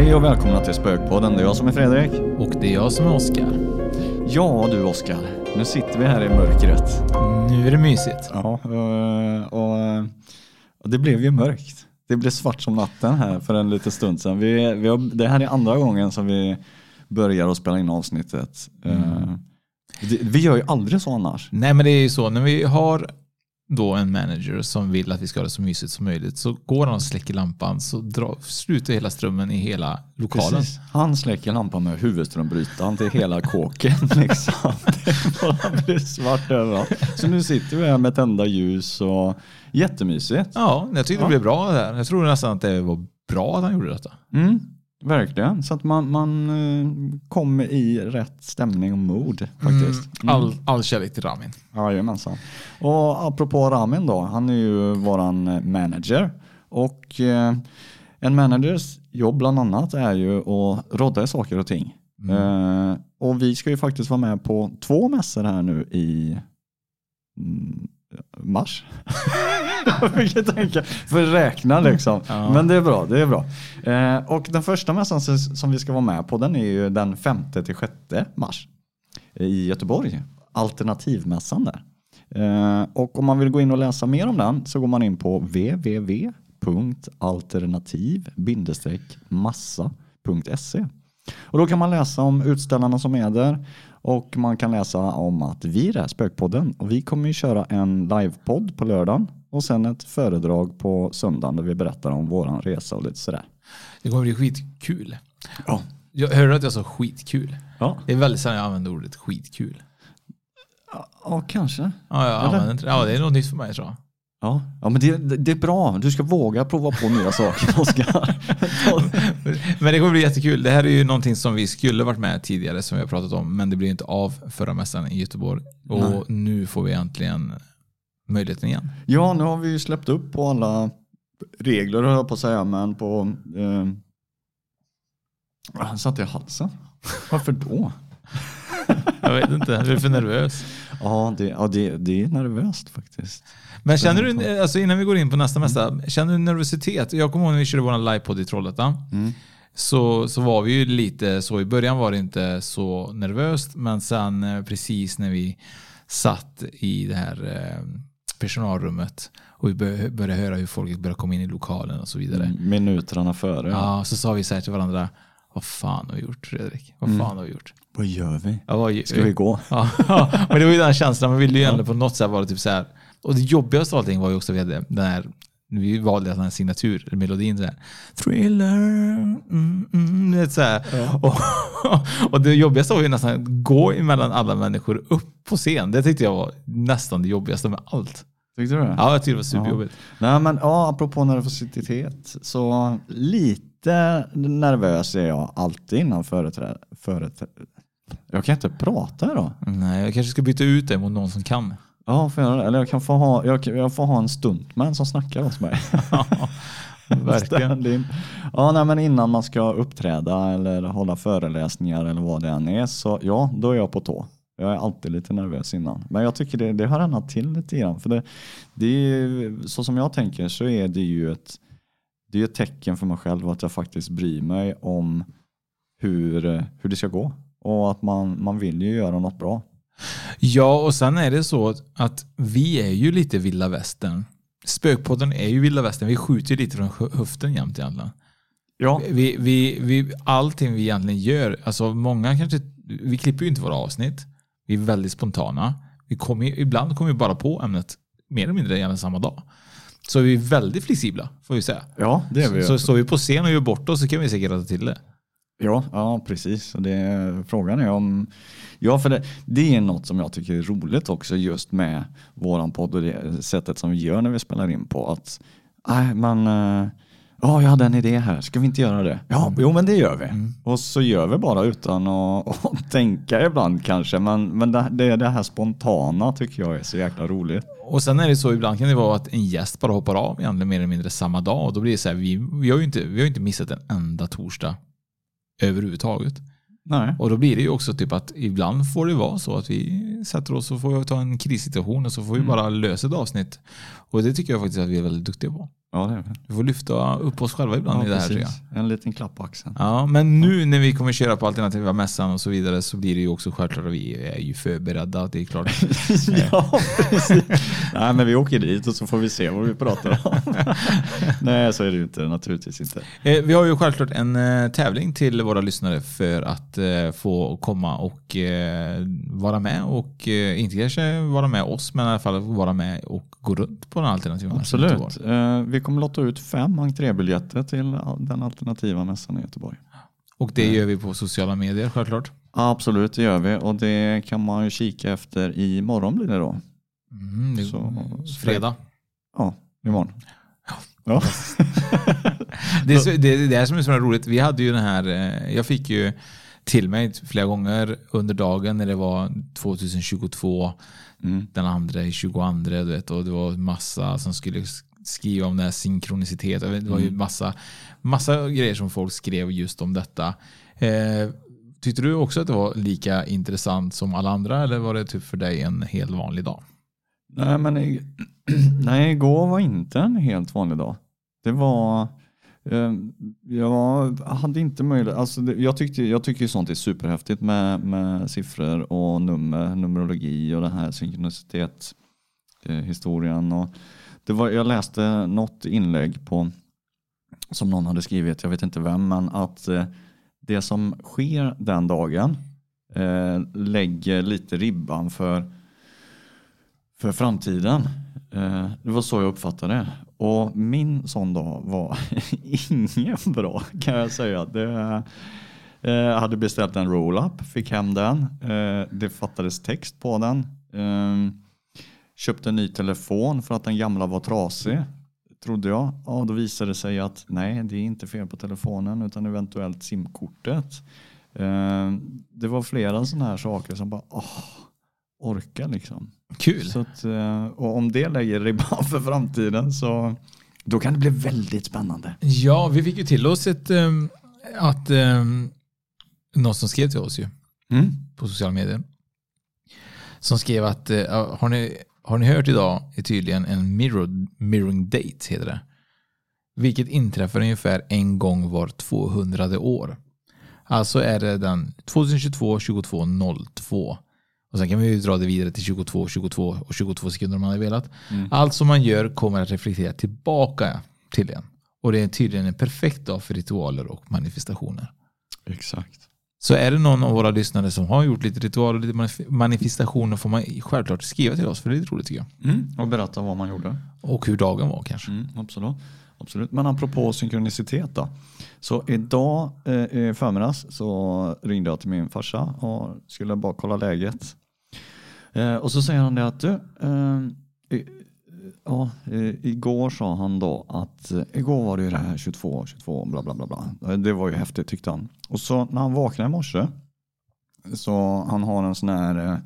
Hej och välkomna till Spökpodden. Det är jag som är Fredrik. Och det är jag som är Oskar. Ja du Oskar, nu sitter vi här i mörkret. Nu är det mysigt. Ja, eh, och, och det blev ju mörkt. Det blev svart som natten här för en liten stund sedan. Vi, vi har, det här är andra gången som vi börjar att spela in avsnittet. Eh, det- Vi gör ju aldrig så annars. Nej men det är ju så, när vi har då en manager som vill att vi ska ha det så mysigt som möjligt så går han och släcker lampan så drar, slutar hela strömmen i hela lokalen. Precis. Han släcker lampan med huvudströmbrytaren till hela kåken. Liksom. Det blir svart överallt. Så nu sitter vi här med tända ljus och jättemysigt. Ja, jag tyckte Ja. det blev bra där. Jag tror nästan att det var bra att han gjorde detta. Mm, verkligen, så att man, man eh, kommer i rätt stämning och mood faktiskt. Mm. All, all kärlek till Ramin. Jajamensan. Och apropå Ramin då, han är ju våran manager. Och eh, en managers jobb bland annat är ju att rodda i saker och ting. Eh, och vi ska ju faktiskt vara med på två mässor här nu i mm, mars. Fick tänka, för räkna liksom. Ja. Men det är bra, det är bra. Eh, och den första mässan som- som vi ska vara med på den är ju den 5 till 6 mars i Göteborg. Alternativmässan där. Eh, och om man vill gå in och läsa mer om den så går man in på www.alternativ-massa.se. Och då kan man läsa om utställarna som är där och man kan läsa om att vi är Spökpodden och vi kommer ju köra en livepodd på lördagen och sen ett föredrag på söndagen där vi berättar om våran resa och lite sådär. Det kommer bli skitkul. Ja. Jag hörde att jag sa skitkul. Ja, Det är väldigt sällan jag använder ordet skitkul. ja kanske. Ja, jag använder inte det. Ja, det är nog nytt för mig tror jag. Ja, ja men det, det är bra. Du ska våga prova på nya saker, Oskar. Men det kommer bli jättekul. Det här är ju någonting som vi skulle varit med tidigare som vi har pratat om. Men det blev inte av förra mässan i Göteborg. Och Nej. nu får vi äntligen möjligheten igen. Ja, nu har vi ju släppt upp på alla regler, höll jag på att säga, men på... Eh, han satt i halsen. Varför då? Jag vet inte, jag är för nervös. Ja, det, ja det, det är nervöst faktiskt. Men känner du, alltså innan vi går in på nästa mässa, känner du nervositet? Jag kommer ihåg när vi körde vår livepodd i Trollhättan. Mm. Så, så var vi ju lite så, i början var det inte så nervöst, men sen eh, precis när vi satt i det här eh, personalrummet och vi bör- började höra hur folk började komma in i lokalen och så vidare. Minuterna före. Ja, så sa vi så här till varandra, vad fan har vi gjort Fredrik? Vad fan har vi gjort? Vad gör vi? Ja, vad, Ska vi gå? Ja, men det var ju den känslan, man ville ju ändå på något sätt vara typ så här. Och det jobbigaste av allting var ju också vi hade den här, vi valde den här signatur, melodin så här. Thriller, mm, mm, så här. Och, och det jobbigaste var ju nästan att gå emellan alla människor upp på scen. Det tyckte jag var nästan det jobbigaste med allt. Tyckte du det? Ja, jag tyckte det var superjobbigt. Nej, men ja, apropå nervositet, så lite nervös är jag alltid innan företräde. företrä Jag kan inte prata idag. Nej, jag kanske ska byta ut det mot någon som kan. Ja, får jag, eller jag kan få ha, jag, jag får ha en stuntman som snackar hos mig. Verkligen. Ja, nej, men innan man ska uppträda eller hålla föreläsningar eller vad det än är, så ja, då är jag på tå. Jag är alltid lite nervös innan. Men jag tycker det, det har annat till lite grann. För det, det är, så som jag tänker så är det ju ett, det är ett tecken för mig själv att jag faktiskt bryr mig om hur, hur det ska gå. Och att man, man vill ju göra något bra. Ja, och sen är det så att vi är ju lite vilda västern. Spökpodden är ju vilda västern. Vi skjuter ju lite från hö- höften jämt egentligen. Ja, Vi, vi, vi, allting vi egentligen gör, alltså många kanske, vi klipper ju inte våra avsnitt. Vi är väldigt spontana. Vi kommer, ibland kommer vi bara på ämnet mer eller mindre gärna samma dag. Så vi är väldigt flexibla, får vi säga. ja det är vi. Så står vi på scen och gör bort oss så kan vi säkert rätta till det. Ja, ja precis. Och det, frågan är om... Ja, för det, det är något som jag tycker är roligt också just med våran podd och det sättet som vi gör när vi spelar in på. Att, nej, men... eh, Ja, jag hade en idé här. Ska vi inte göra det? Ja, jo men det gör vi. Och så gör vi bara utan att, att tänka ibland kanske. Men, men det, det, det här spontana tycker jag är så jäkla roligt. Och sen är det så, ibland kan det vara att en gäst bara hoppar av egentligen mer eller mindre samma dag. Och då blir det så här, vi, vi, har ju inte, vi har inte missat en enda torsdag överhuvudtaget. Nej. Och då blir det ju också typ att ibland får det vara så att vi sätter oss och får ta en krissituation och så får vi bara lösa ett avsnitt. Och det tycker jag faktiskt att vi är väldigt duktiga på. Ja, det är vi. Vi får lyfta upp oss själva ibland Ja, i det här tror jag. precis. En liten klapp på axeln. Ja, men nu när vi kommer köra på alternativa mässan och så vidare så blir det ju också självklart att vi är ju förberedda. Det är klart. ja, precis. Nej, men vi åker dit och så får vi se vad vi pratar om. Nej, så är det ju inte. Naturligtvis inte. Eh, Vi har ju självklart en eh, tävling till våra lyssnare för att eh, få komma och vara med och inte kanske vara med oss men i alla fall vara med och gå runt på den alternativa mässan. Absolut. Eh, Vi kommer lotta ut fem entrébiljetter till den alternativa mässan i Göteborg. Och det gör vi på sociala medier självklart. Absolut, det gör vi. Och det kan man ju kika efter imorgon blir det då. Mm, det, Så- fredag. Ja, imorgon. Ja. Det är, det är det här som är så roligt. Vi hade ju den här, eh, jag fick ju till mig flera gånger under dagen när det var 2022, Mm. den andra i 22, du vet, och det var massa som skulle skriva om det här synkronicitet. Det var ju massa, massa grejer som folk skrev just om detta. Eh, tyckte du också att det var lika intressant som alla andra eller var det typ för dig en helt vanlig dag? Nej, men i- nej, igår var inte en helt vanlig dag. Det var... Eh, jag hade inte möjlighet... Alltså det, jag, tyckte, jag tycker ju sånt är superhäftigt med, med siffror och nummer, numerologi och den här synkronicitet eh, historien. Och det var, jag läste något inlägg på som någon hade skrivit, jag vet inte vem, men att eh, det som sker den dagen eh, lägger lite ribban för för framtiden. Eh, Det var så jag uppfattade det. Och min sån dag var ingen bra kan jag säga. Det, eh, jag hade beställt en roll-up, fick hem den. Eh, Det fattades text på den. Eh, Köpte en ny telefon för att den gamla var trasig. Trodde jag. Ja, då visade det sig att nej, det är inte fel på telefonen utan eventuellt simkortet. Eh, Det var flera sådana här saker som bara, åh, orka liksom. Kul. Så att, eh, och om det lägger ribban för framtiden så då kan det bli väldigt spännande. Ja, vi fick ju till oss ett, ehm, att um, någon som skrev till oss ju Mm. på sociala medier. Som skrev att eh, har, ni, har ni hört idag är tydligen en mirror, mirroring date heter det. Vilket inträffar ungefär en gång var 200 år. Alltså är det den 2022 22 02. Och sen kan vi ju dra det vidare till 22 22 och 22 sekunder om man hade velat. Allt som man gör kommer att reflektera tillbaka till en. Och det är tydligen en perfekt dag för ritualer och manifestationer. Exakt. Så är det någon av våra lyssnare som har gjort lite ritualer och lite manif- manifestationer får man självklart skriva till oss för det är lite roligt tycker jag. Mm. Och berätta vad man gjorde. Och hur dagen var kanske. Mm, absolut. absolut. Men apropå synkronicitet då. Så idag eh, i förmiddags så ringde jag till min farsa och skulle bara kolla läget. Eh, och så säger han det att du, eh, ja, eh, igår sa han då att eh, igår var det ju det här 22, 22, bla bla bla. bla. Eh, det var ju häftigt tyckte han. Och så när han vaknade i morse så han har en sån här eh,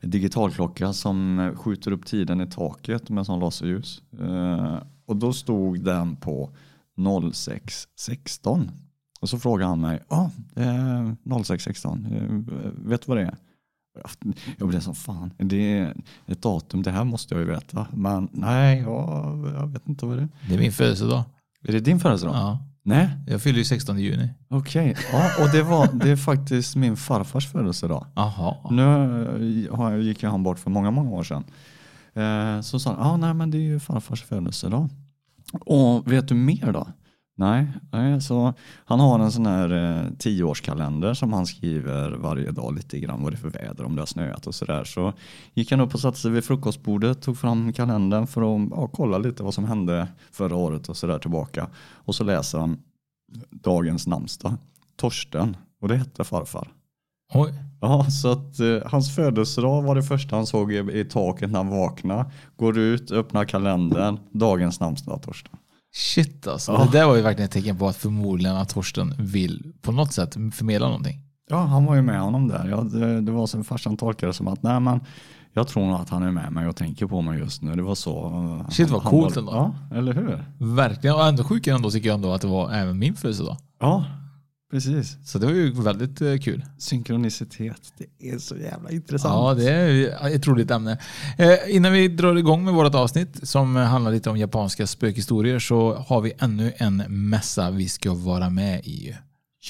digitalklocka som eh, skjuter upp tiden i taket med sån laserljus. Eh, och då stod den på 06.16. Och så frågade han mig, ja, eh, det 06.16, eh, vet du vad det är? Jag blev som fan, det är ett datum, det här måste jag ju veta. Men nej, jag, jag vet inte vad det är. Det är min födelsedag. Är det din födelsedag? Ja. Nej, Jag fyller ju 16 juni. okej. Ja, och det, var, det är faktiskt min farfars födelsedag. Jaha. Nu gick ju han bort för många, många år sedan. Eh, Så sa han, ah, nej men det är ju farfars födelsedag. Och vet du mer då? Nej, så han har en sån här eh, tioårskalender som han skriver varje dag lite grann vad det är för väder, om det har snöat och sådär. Så gick han upp och satte sig vid frukostbordet, tog fram kalendern för att ja, kolla lite vad som hände förra året och sådär tillbaka. Och så läser han dagens namnsdag, Torsten, och det hette farfar. Oj. Ja, så att eh, hans födelsedag var det första han såg i, i taket när han vaknade. Går ut, öppnar kalendern, dagens namnsdag Torsten. Shit alltså. Ja. Det där var ju verkligen ett tecken på att förmodligen att Torsten vill på något sätt förmedla någonting. Ja, han var ju med honom där. Ja, det, det var som farsan tolkade det som att nej men jag tror nog att han är med mig och tänker på mig just nu. Det var så. eh, Shit, vad coolt var, ändå. Ja, eller hur? Verkligen. Och ändå sjukare ändå tycker jag ändå att det var även min födelsedag. Ja, precis. Så det var ju väldigt eh, kul. Synkronicitet, det är så jävla intressant. Ja, det är ett roligt ämne. Eh, innan vi drar igång med vårt avsnitt som handlar lite om japanska spökhistorier så har vi ännu en mässa vi ska vara med i.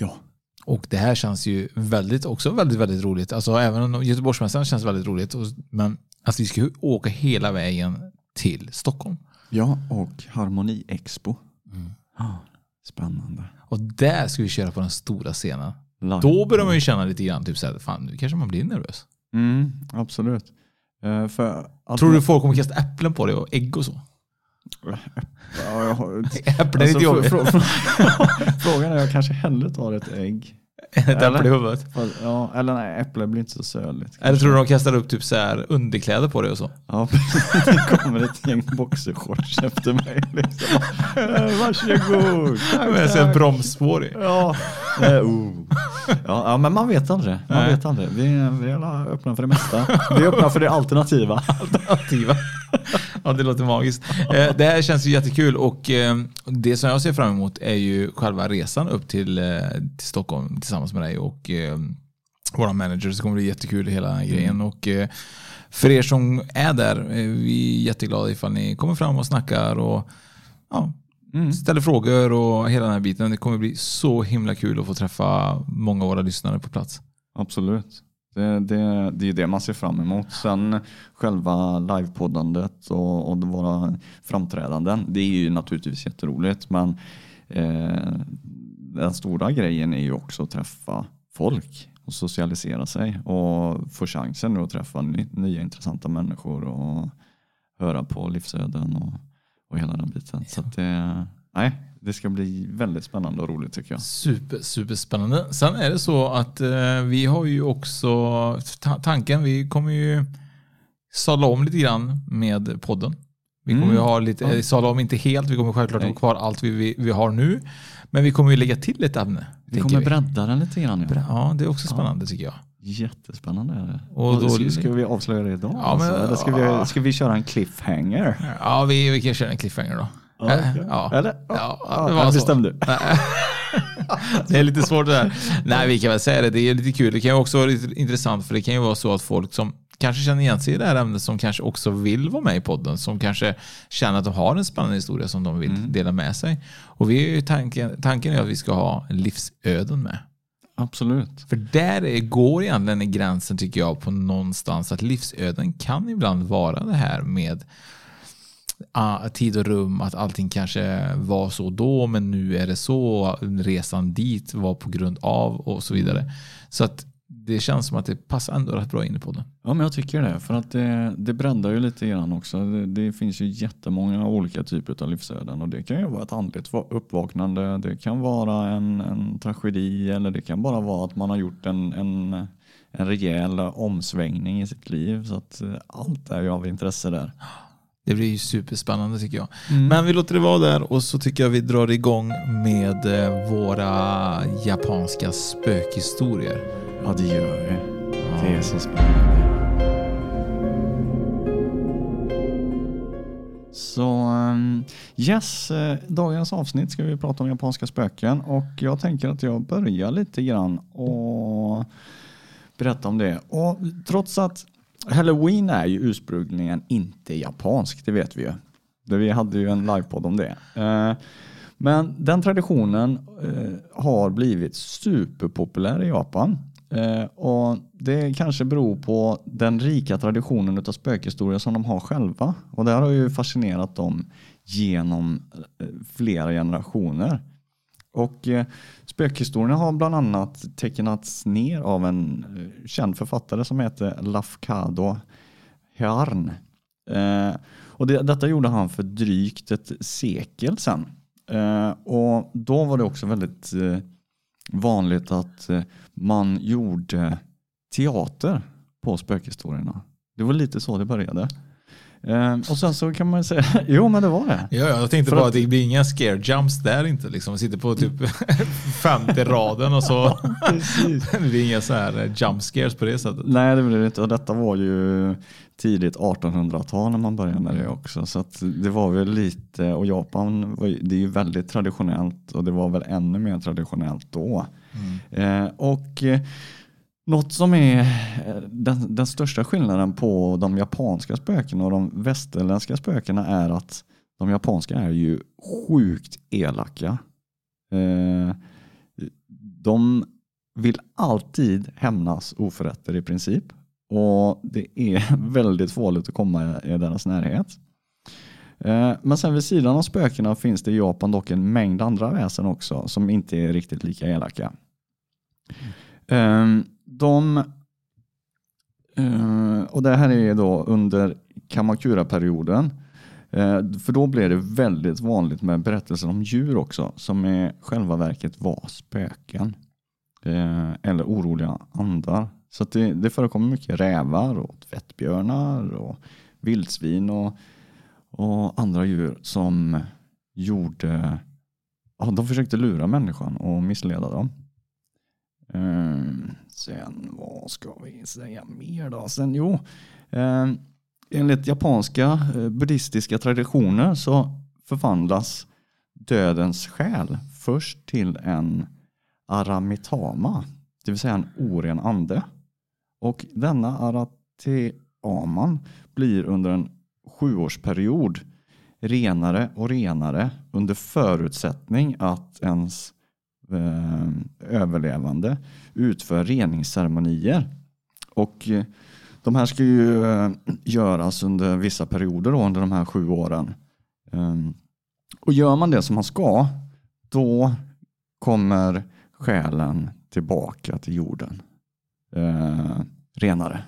Ja. Och det här känns ju väldigt, också väldigt, väldigt roligt. Alltså även om Göteborgsmässan känns väldigt roligt. Men alltså, vi ska åka hela vägen till Stockholm. ja, och Harmoni Expo. Mm. Ja, spännande. Och där ska vi köra på den stora scenen. Live. Då börjar man ju känna lite grann, typ såhär, fan nu kanske man blir nervös. Mm, absolut. För att Tror du folk kommer kasta äpplen på dig och ägg och så? Ja, jag har, Äpplen är inte Alltså, frå- Frågan är, jag kanske hellre tar ett ägg. Ett äpple i huvudet. Ja, eller nej, äpple blir inte så söligt. Eller tror du de kastar upp typ så här underkläder på dig och så? Ja, det kommer ett gäng boxershorts efter mig. Liksom. Eh, Varsågod. Tack, Med sig tack. bromsspår i. Ja. Oh. ja, men man vet aldrig. Man Nej. vet aldrig. Vi, vi är öppna för det mesta. Vi är öppna för det alternativa. Alternativa. Ja, det låter magiskt. Eh, Det här känns ju jättekul och eh, det som jag ser fram emot är ju själva resan upp till, eh, till Stockholm tillsammans med dig och våra managers. Det kommer bli jättekul hela här grejen. Och, för er som är där, vi är jätteglada ifall ni kommer fram och snackar och ja, ställer frågor och hela den här biten. Det kommer bli så himla kul att få träffa många av våra lyssnare på plats. Absolut. Det, det, det är det man ser fram emot. Sen själva livepoddandet och, och våra framträdanden. Det är ju naturligtvis jätteroligt. Men eh, den stora grejen är ju också att träffa folk och socialisera sig och få chansen nu att träffa ny, nya intressanta människor och höra på livsöden och, och hela den biten. Så att det, nej, det ska bli väldigt spännande och roligt tycker jag. Super, super spännande. Sen är det så att eh, vi har ju också ta- tanken, vi kommer ju sadla om lite grann med podden. Vi kommer Mm. ju ha lite, eh, sadla om inte helt, vi kommer självklart ha Nej. kvar allt vi, vi, vi har nu. Men vi kommer ju lägga till ett ämne. Vi kommer bredda den lite grann. Ja. Ja, det är också spännande tycker jag. Jättespännande. Och Och då- ska, ska vi avslöja det idag? Ja, men- alltså? Eller ska, vi, ska vi köra en cliffhanger? Ja, vi, vi kan köra en cliffhanger då. Ja, Eh, okej. ja. Eller? Ja, Ja, det var bestäm du. Det är lite svårt det här. Nej, vi kan väl säga det. Det är lite kul. Det kan ju också vara intressant för det kan ju vara så att folk som kanske känner igen sig i det här ämnet som kanske också vill vara med i podden, som kanske känner att de har en spännande historia som de vill dela med sig. Och vi är ju tanken, tanken är att vi ska ha livsöden med. Absolut. För där är, går egentligen gränsen tycker jag på någonstans att livsöden kan ibland vara det här med tid och rum, att allting kanske var så då men nu är det så, resan dit var på grund av och så vidare. Så att det känns som att det passar ändå rätt bra in i podden. Ja, men jag tycker det. För att det, det breddar ju lite grann också. Det, det finns ju jättemånga olika typer av livsöden och det kan ju vara ett andligt va- uppvaknande. Det kan vara en, en tragedi eller det kan bara vara att man har gjort en, en, en rejäl omsvängning i sitt liv. Så att eh, allt är ju av intresse där. Det blir ju superspännande tycker jag. Men vi låter det vara där och så tycker jag vi drar igång med eh, våra japanska spökhistorier. Ja, det gör vi. Det är så spännande. Så um, yes, eh, dagens avsnitt ska vi prata om japanska spöken och jag tänker att jag börjar lite grann och berätta om det. Och trots att Halloween är ju ursprungligen inte japansk, det vet vi ju. Vi hade ju en livepodd om det. Eh, men den traditionen eh, har blivit superpopulär i Japan. Eh, och Det kanske beror på den rika traditionen av spökhistoria som de har själva. Och det har ju fascinerat dem genom flera generationer. Och spökhistorierna har bland annat tecknats ner av en eh, känd författare som heter Lafkado Hearn. Eh, och det, detta gjorde han för drygt ett sekel sedan. Eh, och då var det också väldigt eh, vanligt att eh, man gjorde teater på spökhistorierna. Det var lite så det började. Eh, och sen så kan man säga, jo men det var det. Ja, ja, jag tänkte För bara att- det blir inga scare jumps där inte. Liksom. Man sitter på typ femte raden och så det blir inga så här eh, jump scares på det sättet. Nej det blev det inte och detta var ju tidigt 1800-tal när man började med det också. Så det var väl lite, och Japan det är ju väldigt traditionellt och det var väl ännu mer traditionellt då. Eh, och eh, något som är eh, den, den största skillnaden på de japanska spökena och de västerländska spökena är att de japanska är ju sjukt elaka. Eh, de vill alltid hämnas oförrätter i princip. Och det är väldigt farligt att komma i deras närhet. Eh, Men sen vid sidan av spökena finns det i Japan dock en mängd andra väsen också som inte är riktigt lika elaka. Eh, de, eh, och det här är då under Kamakura-perioden. Eh, för då blev det väldigt vanligt med berättelser om djur också som i själva verket var spöken. Eh, eller oroliga andar. Så att det, det förekommer mycket rävar och tvättbjörnar och vildsvin och, och andra djur som gjorde, ja, de försökte lura människan och missleda dem. Ehm, sen vad ska vi säga mer då? Sen jo, eh, enligt japanska eh, buddhistiska traditioner så förvandlas dödens själ först till en aramitama, det vill säga en oren ande. Och denna arateaman blir under en sjuårsperiod renare och renare under förutsättning att ens eh, överlevande utför reningsceremonier. Och eh, de här ska ju eh, göras under vissa perioder då, under de här sju åren. Ehm, och gör man det som man ska, då kommer själen tillbaka till jorden. Eh, renare.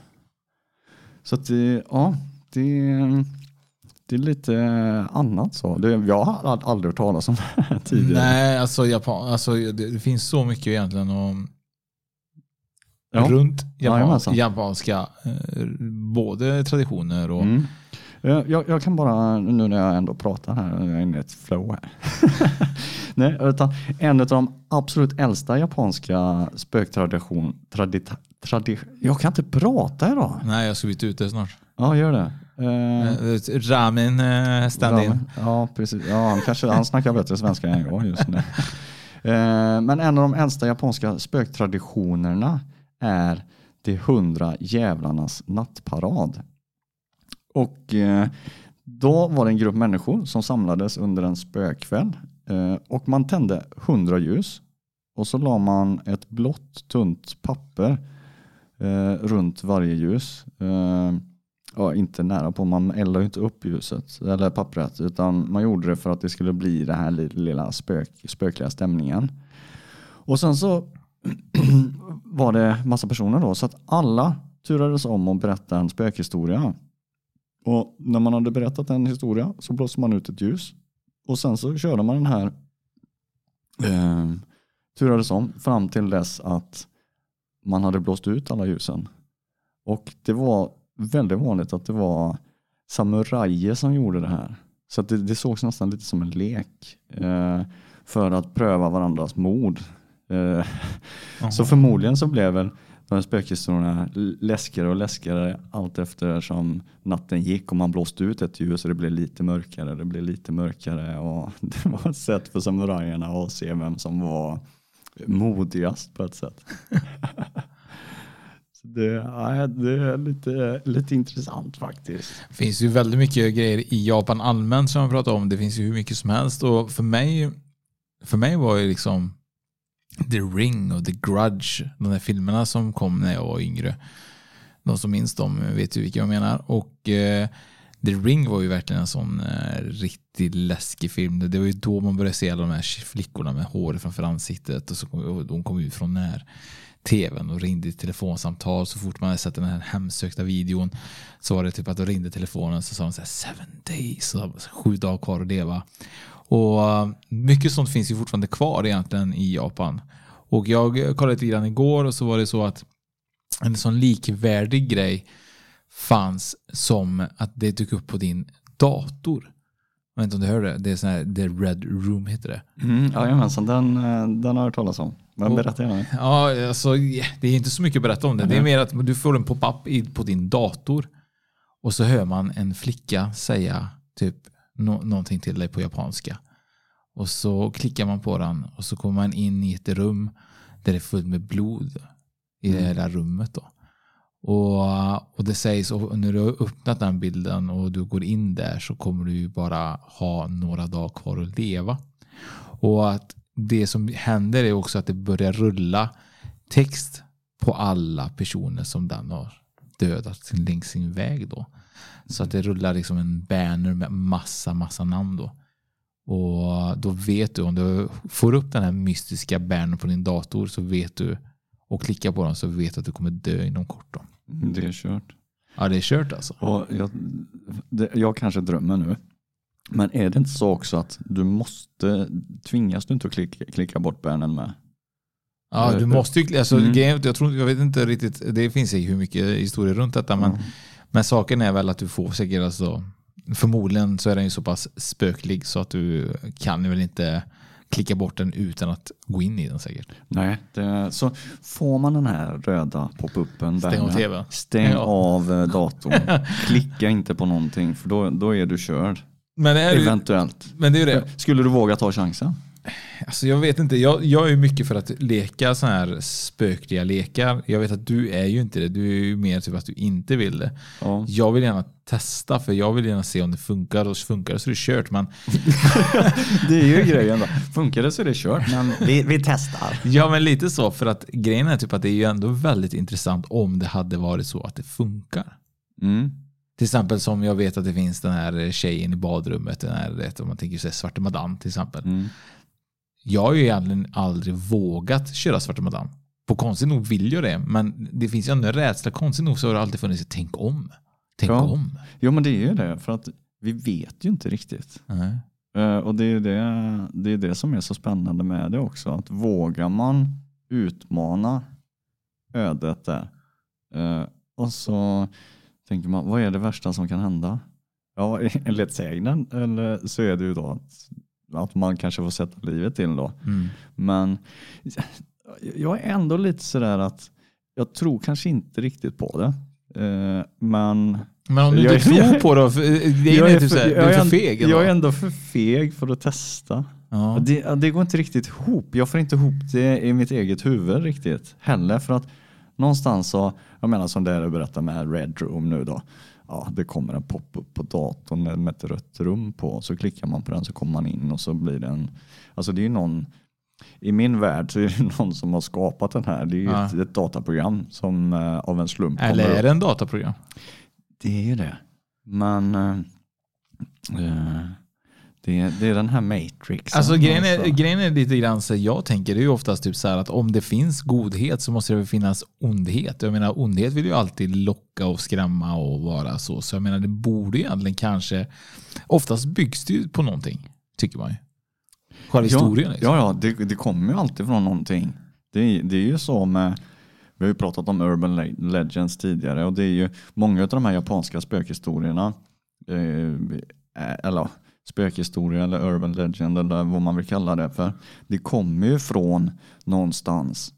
Så att det, ja, det, det är lite annat så. Det, jag har ald- aldrig hört talas om det här tidigare. Nej, alltså, Japan, alltså det, det finns så mycket egentligen om Ja. runt Japan, Jajamensan. japanska eh, både traditioner och Mm. Eh, Jag, jag kan bara, nu när jag ändå pratar här, jag är inne i ett flow här. Nej, utan en av de absolut äldsta japanska spöktradition, tradi, tradi, jag kan inte prata idag. Nej, jag ska byta ut det snart. Ja, gör det. Eh, Eh, Ramen eh, stand-in. Ja, precis. Ja, han, kanske, han snackar bättre svenska än jag just nu. Eh, Men en av de äldsta japanska spöktraditionerna är de hundra jävlarnas nattparad. Och då var det en grupp människor som samlades under en spökkväll och man tände hundra ljus och så la man ett blått tunt papper runt varje ljus. Ja, inte nära på, man eldade ju inte upp ljuset eller pappret utan man gjorde det för att det skulle bli den här lilla spök, spökliga stämningen. Och sen så var det massa personer då så att alla turades om att berätta en spökhistoria. Och när man hade berättat en historia så blåste man ut ett ljus och sen så körde man den här eh, turades om fram till dess att man hade blåst ut alla ljusen. Och det var väldigt vanligt att det var samurajer som gjorde det här. Så att det, det sågs nästan lite som en lek eh, för att pröva varandras mod. Eh, så förmodligen så blev väl de här spökhistorierna läskigare och läskigare allt eftersom natten gick och man blåste ut ett ljus och det blev lite mörkare. Det blev lite mörkare och det var ett sätt för samurajerna att se vem som var modigast på ett sätt. Så det, ja, det är lite, lite intressant faktiskt. Det finns ju väldigt mycket grejer i Japan allmänt som jag pratar om. Det finns ju hur mycket som helst och för mig för mig var ju liksom The Ring och The Grudge, de där filmerna som kom när jag var yngre. De som minns dem vet ju vilka jag menar. Och eh, The Ring var ju verkligen en sån eh, riktigt läskig film. Det var ju då man började se alla de här flickorna med hår framför ansiktet och så kom, och de kom ut från när tvn och ringde i telefonsamtal. Så fort man hade sett den här hemsökta videon så var det typ att de ringde telefonen så sa de så här seven days, så sju dagar kvar att leva. Och eh, mycket sånt finns ju fortfarande kvar egentligen i Japan. Och jag kollade lite grann igår och så var det så att en sån likvärdig grej fanns som att det dök upp på din dator. Jag vet inte om du hörde det? Det är sån här, The Red Room heter det. Mm, jajamensan, den, eh, den har jag hört talas om. Men berätta gärna. Ja, alltså, det är inte så mycket att berätta om det. Det är mer att du får en pop-up på din dator och så hör man en flicka säga typ no någonting till dig på japanska. Och så klickar man på den och så kommer man in i ett rum där det är fullt med blod i det här rummet. Då. Och, och det sägs, och när du har öppnat den bilden och du går in där så kommer du bara ha några dagar kvar att leva. Och att det som händer är också att det börjar rulla text på alla personer som den har dödat längs sin väg då. Så att det rullar liksom en banner med massa, massa namn då. Och då vet du, om du får upp den här mystiska bannern på din dator så vet du och klickar på den så vet du att du kommer dö inom kort. Då. Det är kört. Ja, det är kört alltså. Och jag, det, jag kanske drömmer nu. Men är det inte så också att du måste, tvingas du inte att klicka, klicka bort bannern med? Ja, du måste ju, alltså, Mm. grejen- jag, tror, jag vet inte riktigt, det finns ju hur mycket historia runt detta, men, Mm. men saken är väl att du får säkert, alltså, förmodligen så är den ju så pass spöklig så att du kan väl inte klicka bort den utan att gå in i den säkert. Nej, det, så får man den här röda pop-upen, Stäng av tvn. stäng Ja. av eh, datorn, klicka inte på någonting för då, då är du körd. Men det är ju, Eventuellt. men det är det. Skulle du våga ta chansen? Alltså jag vet inte, jag, jag är ju mycket för att leka så här spökliga lekar. Jag vet att du är ju inte det, du är ju mer typ att du inte vill det. Ja. Jag vill gärna testa för jag vill gärna se om det funkar och funkar det så är det kört. Men Det är ju grejen då. Funkar det så är det kört. Men vi, vi testar. Ja men lite så för att grejen är typ att det är ju ändå väldigt intressant om det hade varit så att det funkar. Mm. Till exempel som jag vet att det finns den här tjejen i badrummet, den här, om man tänker sig Svarte Madame till exempel. Mm. Jag har ju egentligen aldrig vågat köra Svarte Madame. På konstigt nog vill jag det, men det finns ju ändå en rädsla. Konstigt nog så har det alltid funnits ett tänk om. Tänk Ja. om. Jo men det är ju det. För att vi vet ju inte riktigt. Eh, Och det är det, det är det som är så spännande med det också. Att vågar man utmana ödet där eh, och så tänker man, vad är det värsta som kan hända? Ja, enligt sägnen eller så är det ju då att, man kanske får sätta livet till då. Mm. Men jag är ändå lite sådär att jag tror kanske inte riktigt på det. Eh, Men Men om du Jag inte är- tror på det, det är, jag är, för, du jag, är för feg. jag är ändå för feg för att testa. ja. Det, det går inte riktigt ihop. Jag får inte ihop det i mitt eget huvud riktigt heller. För att någonstans så, jag menar som det du berättar med Red Room nu då. Ja, det kommer en pop-up på datorn med ett rött rum på. Så klickar man på den så kommer man in och så blir det en, alltså det är ju någon, i min värld så är det någon som har skapat den här. Det är ju Ja. ett, ett dataprogram som eh, av en slump Eller kommer är upp. det en dataprogram? Det är ju det. Men eh, det, är, det är den här Matrix. Alltså grejen är, grejen är lite grann så jag tänker det är ju oftast typ så här att om det finns godhet så måste det väl finnas ondhet. Jag menar ondhet vill ju alltid locka och skrämma och vara så. Så jag menar det borde ju egentligen kanske, oftast byggs det ju på någonting, tycker man ju. Själva historien. Ja, liksom. ja, ja det, det kommer ju alltid från någonting. Det, är- det är ju så med, vi har ju pratat om urban le- legends tidigare och det är ju många av de här japanska spökhistorierna, eh, eller spökhistoria eller urban legend eller vad man vill kalla det för. Det kommer ju från någonstans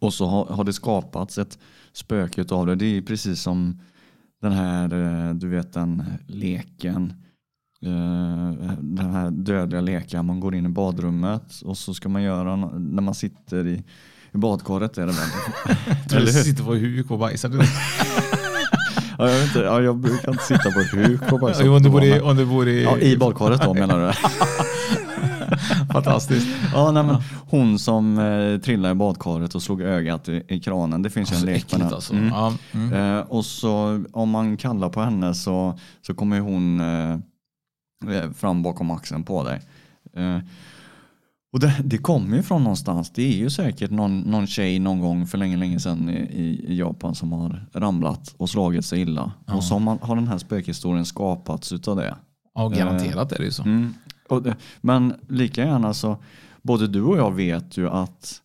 och så har, har det skapats ett spöke av det. Det är precis som den här, eh, du vet den leken eh, den här dödliga leken. Man går in i badrummet och så ska man göra när man sitter i, i badkaret. Är det väl? Eller du sitter på huk och bajsar ja, jag, vet inte, ja, jag brukar inte sitta på huk och bara Jo, om du bor i, om du bor i, ja, I badkaret då menar du? Fantastiskt. Ja, nej, men hon som eh, trillade i badkaret och slog ögat i, i kranen. Det finns ju Så en lek på den. alltså. Mm. Ja, mm. Eh, och så om man kallar på henne så, så kommer hon eh, fram bakom axeln på dig. Eh, och det, det kommer ju från någonstans. Det är ju säkert någon, någon tjej någon gång för länge, länge sedan i, i, Japan som har ramlat och slagit sig illa. Och så har, har den här spökhistorien skapats utav det. ja, garanterat är det ju så. Mm. Det, men lika gärna så, både du och jag vet ju att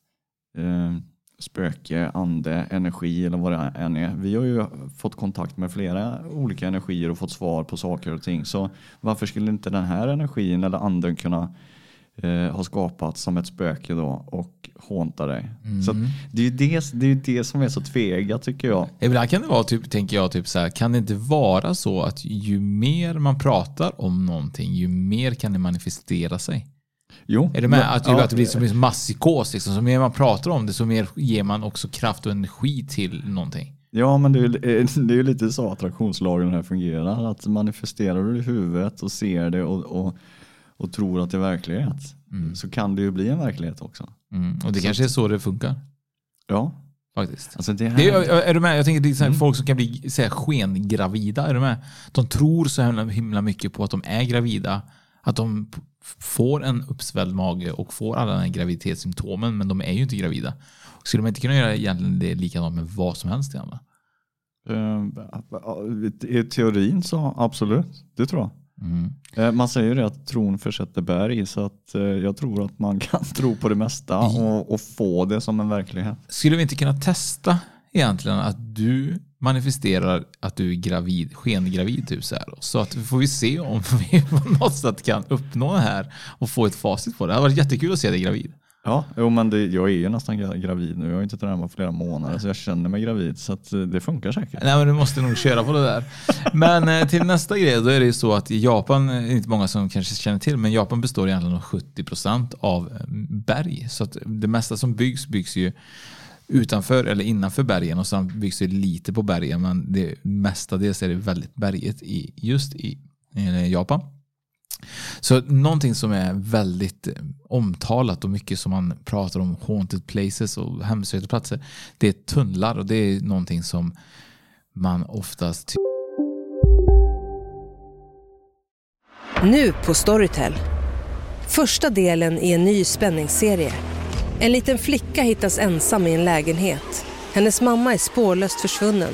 eh, spöke, ande, energi eller vad det än är. Vi har ju fått kontakt med flera olika energier och fått svar på saker och ting. Så varför skulle inte den här energin eller anden kunna eh, ha skapats som ett spöke då och hånta dig? Så att det är ju det, det, är det som är så tvega tycker jag. Ibland kan det vara, typ, tänker jag, typ så här, kan det inte vara så att ju mer man pratar om någonting, ju mer kan det manifestera sig? Jo, Är det med? Att, ja, att det blir som en masspsykos. Liksom. Så mer man pratar om det, så mer ger man också kraft och energi till någonting. Ja, men det är, ju- det är ju lite så attraktionslagen här fungerar. Att manifesterar du i huvudet och ser det och, och, och tror att det är verklighet så kan det ju bli en verklighet också. Mm. Och det kanske är så det funkar. Ja, Faktiskt. alltså det här, Det är, är du med? Jag tänker det är så Mm. folk som kan bli så här, skengravida. Är du med? De tror så himla, himla mycket på att de är gravida. Att de får en uppsvälld mage och får alla de här graviditetssymptomen men de är ju inte gravida. Skulle man inte kunna göra egentligen det likadant med vad som helst? Igen, va? eh, I teorin så absolut, det tror jag. Mm. Eh, Man säger ju det att tron försätter berg så att eh, jag tror att man kan tro på det mesta och, och få det som en verklighet. Skulle vi inte kunna testa egentligen att du manifesterar att du är gravid, skengravid typ så här. Så att får vi se om vi på något sätt kan uppnå det här och få ett facit på det. Det hade varit jättekul att se dig gravid. Ja, jo, men det, jag är ju nästan gravid nu. Jag har inte tränat på flera månader så jag känner mig gravid så att eh, det funkar säkert. Nej men du måste nog köra på det där. Men eh, till nästa grej, då är det ju så att i Japan, det är inte många som kanske känner till, men Japan består egentligen av 70% av berg. Så att det mesta som byggs, byggs ju utanför eller innanför bergen och sen byggs det lite på bergen men det mestadels är det väldigt berget i, just i Japan. Så någonting som är väldigt eh, omtalat och mycket som man pratar om haunted places och hemsökta platser det är tunnlar och det är någonting som man oftast Nu på Storytel. Första delen i en ny spänningsserie. En liten flicka hittas ensam i en lägenhet. Hennes mamma är spårlöst försvunnen.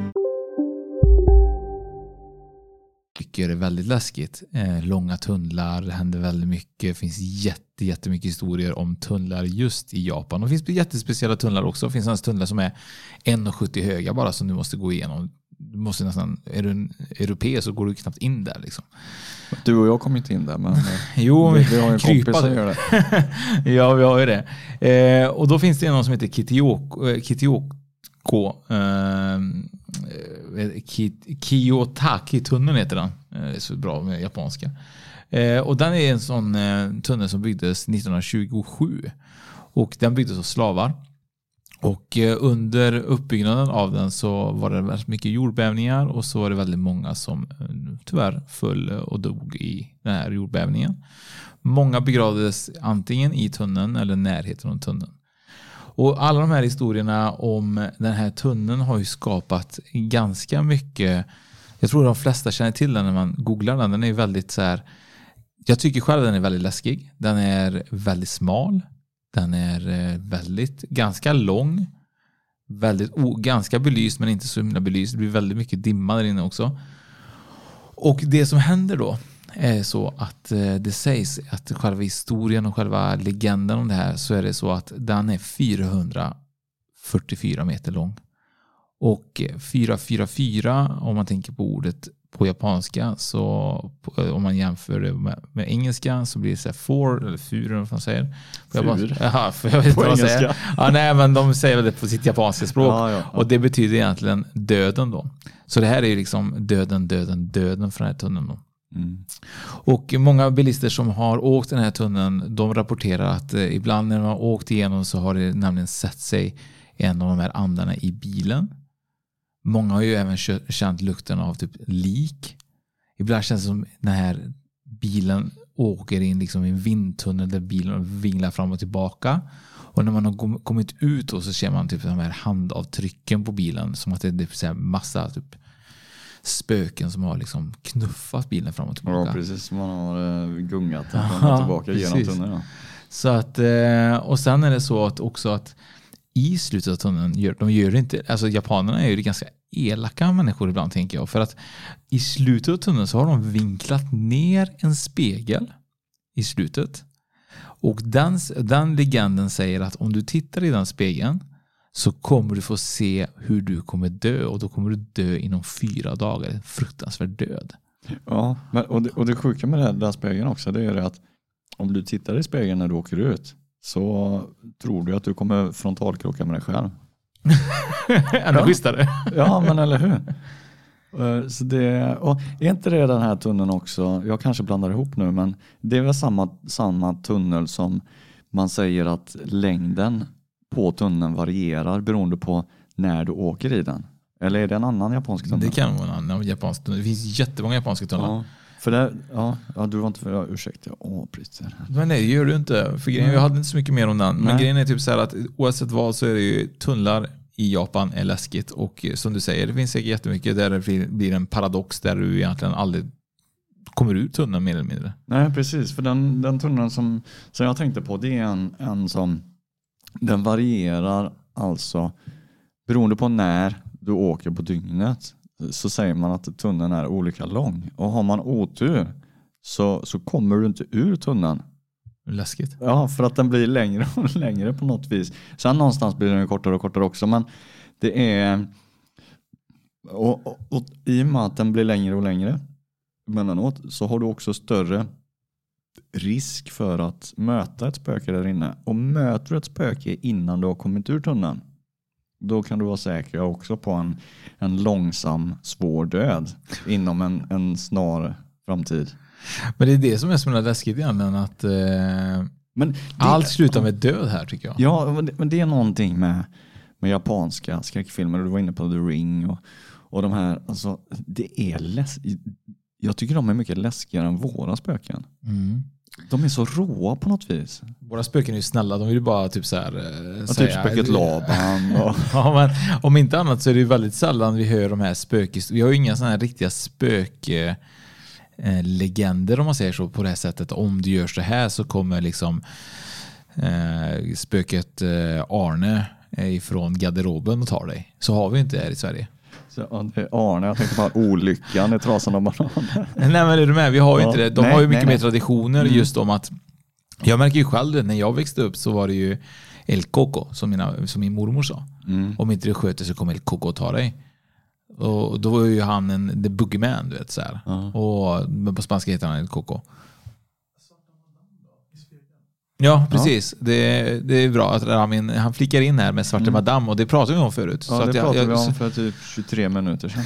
Tycker är väldigt läskigt. Eh, långa tunnlar, det händer väldigt mycket. Det finns jätte, jättemycket historier om tunnlar just i Japan. Och det finns jättespeciella tunnlar också. Det finns en tunnlar som är 1,70 höga bara som du måste gå igenom. Du måste nästan, är du en europé så går du knappt in där. Liksom. Du och jag kom inte in där men eh, Jo, vi, vi har en kompis som gör det. ja, vi har ju det. Eh, och då finns det någon som heter Kitioko, Kitioko eh, eh, Eh, Kiyotaki-tunneln heter den. Det är så bra med japanska. Eh, och den är en sån tunnel som byggdes 1927. Och den byggdes av slavar. Och under uppbyggnaden av den så var det väldigt mycket jordbävningar och så var det väldigt många som tyvärr föll och dog i den här jordbävningen. Många begravdes antingen i tunneln eller närheten av tunneln. Och alla de här historierna om den här tunneln har ju skapat ganska mycket. Jag tror de flesta känner till den när man googlar den. Den är väldigt så här. Jag tycker själv den är väldigt läskig. Den är väldigt smal. Den är eh, väldigt ganska lång. Väldigt o, ganska belyst men inte så himla belyst. Det blir väldigt mycket dimma där inne också. Och det som händer då är så att eh, det sägs att själva historien och själva legenden om det här så är det så att den är 444 meter lång. Och 444 om man tänker på ordet på japanska så om man jämför det med, med engelska så blir det så här four eller fur eller vad man säger. Fur? Jaha, för jag vet inte På vad de säger. engelska? Ja, nej, men de säger väl det på sitt japanska språk. Ja, ja, ja. Och det betyder egentligen döden då. Så det här är ju liksom döden, döden, döden för den här tunneln då. Mm. Och många bilister som har åkt den här tunneln, de rapporterar att eh, ibland när de har åkt igenom så har det nämligen sett sig en av de här andarna i bilen. Många har ju även känt lukten av typ lik. Ibland känns det som den här bilen åker in liksom i en vindtunnel där bilen vinglar fram och tillbaka. Och när man har kommit ut då så ser man typ de här handavtrycken på bilen som att det är typ massa typ spöken som har liksom knuffat bilen fram och tillbaka. Ja, precis. Man har eh, gungat den fram och tillbaka genom tunneln. Ja. Så att, eh, och sen är det så att också att i slutet av tunneln, gör, de gör det inte, alltså japanerna är ju ganska elaka människor ibland tänker jag. För att i slutet av tunneln så har de vinklat ner en spegel i slutet. Och den, den legenden säger att om du tittar i den spegeln så kommer du få se hur du kommer dö och då kommer du dö inom fyra dagar. En fruktansvärd död. Ja, men, och, det, och det sjuka med den där spegeln också det är det att om du tittar i spegeln när du åker ut så tror du att du kommer frontalkrocka med dig själv. Ännu schysstare. Ja, men eller hur? Eh, Så det, och är inte det den här tunneln också, jag kanske blandar ihop nu, men det är väl samma, samma tunnel som man säger att längden på tunneln varierar beroende på när du åker i den. Eller är det en annan japansk tunnel? Det kan vara en annan japansk tunnel. Det finns jättemånga japanska tunnlar. Ja, för det, ja, ja, du var inte för, ja, ursäkta, åh Pritter. Men nej, det gör du inte. För grejen, jag hade inte så mycket mer om den. Men Nej. grejen är typ så här att oavsett vad så är det ju tunnlar i Japan är läskigt. Och som du säger, det finns säkert jättemycket där det blir- blir en paradox där du egentligen aldrig kommer ur tunneln mer eller mindre. Nej, precis. För den, den tunneln som, som jag tänkte på, det är en, en som den varierar alltså beroende på när du åker på dygnet så säger man att tunneln är olika lång. Och har man otur så, så kommer du inte ur tunneln. Läskigt. Ja, för att den blir längre och längre på något vis. Sen någonstans blir den kortare och kortare också. Men det är... Och, och, och I och med att den blir längre och längre emellanåt så har du också större risk för att möta ett spöke där inne. Och möter du ett spöke innan du har kommit ur tunneln då kan du vara säker också på en, en långsam, svår död inom en, en snar framtid. Men det är det som är så himla läskigt egentligen. Att, eh, Men det- allt slutar med död här tycker jag. Ja, men det, men det är någonting med, med japanska skräckfilmer. Du var inne på The Ring och, och de här. Alltså, det är läs Jag tycker de är mycket läskigare än våra spöken. Mm. De är så råa på något vis. Våra spöken är ju snälla. De vill ju bara typ så här, eh, Ja, typ säga- spöket Laban. Och, Ja, men om inte annat så är det ju väldigt sällan vi hör de här spökhistorier. Vi har ju inga sådana här riktiga spöklegender eh, legender, om man säger så på det här sättet. Om du gör så här så kommer liksom eh, spöket eh, Arne eh, ifrån garderoben och tar dig. Så har vi inte här i Sverige. Så, Arne, jag tänkte på olyckan i trasan av bananer. Nej men är du med? Vi har ju Ja, inte det. De nej, har ju nej, mycket nej. mer traditioner Mm. just om att jag märker ju själv det, när jag växte upp så var det ju El Coco som, mina, som min mormor sa. Mm. Om inte du sköter så kommer El Coco att ta dig. Och då var ju han en the boogeyman, du vet så här. Ja. Och på spanska heter han El Coco. Ja, precis. Det, det är bra att Ramin, han flickar in här med Svarte Madame och det pratade vi om förut. Mm. Ja, så det jag, pratade vi jag, om för typ 23 minuter sedan.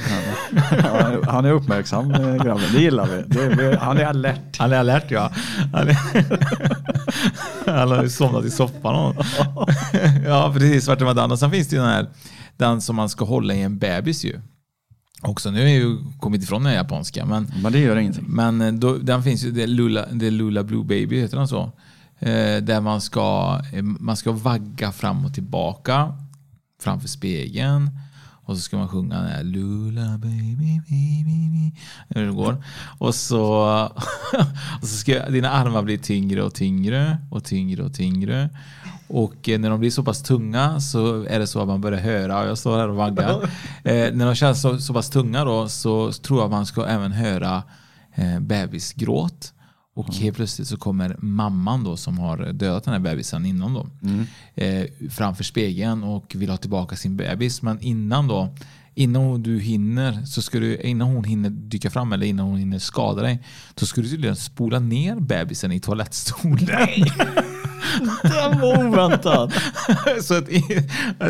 Ja, han är uppmärksam eh, grabben, det gillar vi. Det är, han är alert. Han är alert ja. Han, är, han har somnat i soffan. ja, precis. Svarte Madame. Och sen finns det ju den här den som man ska hålla i en bebis ju. Också, nu jag ju kommit ifrån den japanska. Men, Men det gör ingenting. men eh, då, den finns ju, det är Lula, det är Lula Blue Baby, heter den så? Eh, där man ska, eh, man ska vagga fram och tillbaka framför spegeln. Och så ska man sjunga den här Lula baby baby hur det går. Och så, och så ska dina armar bli tyngre och tyngre och tyngre och tyngre. Och eh, när de blir så pass tunga så är det så att man börjar höra, jag står här och vaggar. Eh, när de känns så, så pass tunga då så tror jag man ska även höra eh, bebisgråt. Och helt plötsligt så kommer mamman då som har dödat den här bebisen innan då. Eh, framför spegeln och vill ha tillbaka sin bebis. Men innan då, innan du hinner, så ska du, innan hon hinner dyka fram eller innan hon hinner skada dig, så ska du tydligen spola ner bebisen i toalettstolen. Den var oväntad. så att,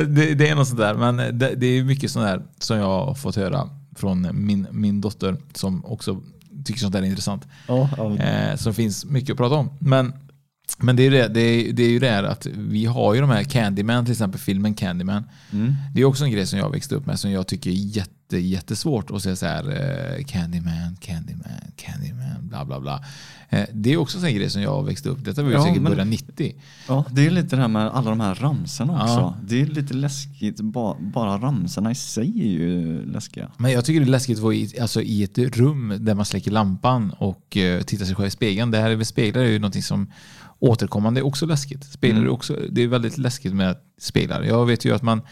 det, det är något sånt där. Men det, det är mycket sånt där som jag har fått höra från min, min dotter som också tycker sånt där är intressant. Ja, ja. Eh, så det finns mycket att prata om. Men, men det, är det, det, är, det är ju det här att vi har ju de här Candyman, till exempel filmen Candyman. Mm. Det är också en grej som jag växte upp med som jag tycker är jätte, jättesvårt att säga så här eh, Candyman, Candyman, Candyman, bla bla bla. Eh, det är också en grej som jag växte upp. Detta var ju Ja, säkert men- början 90. Ja, det är lite det här med alla de här ramsorna också. Ja. Det är lite läskigt, ba, bara ramsorna i sig är ju läskiga. Men jag tycker det är läskigt att vara i, alltså, i ett rum där man släcker lampan och uh, tittar sig själv i spegeln. Det här med speglar är ju någonting som återkommande är också läskigt. Speglar är också, det är väldigt läskigt med speglar. Jag vet ju att man,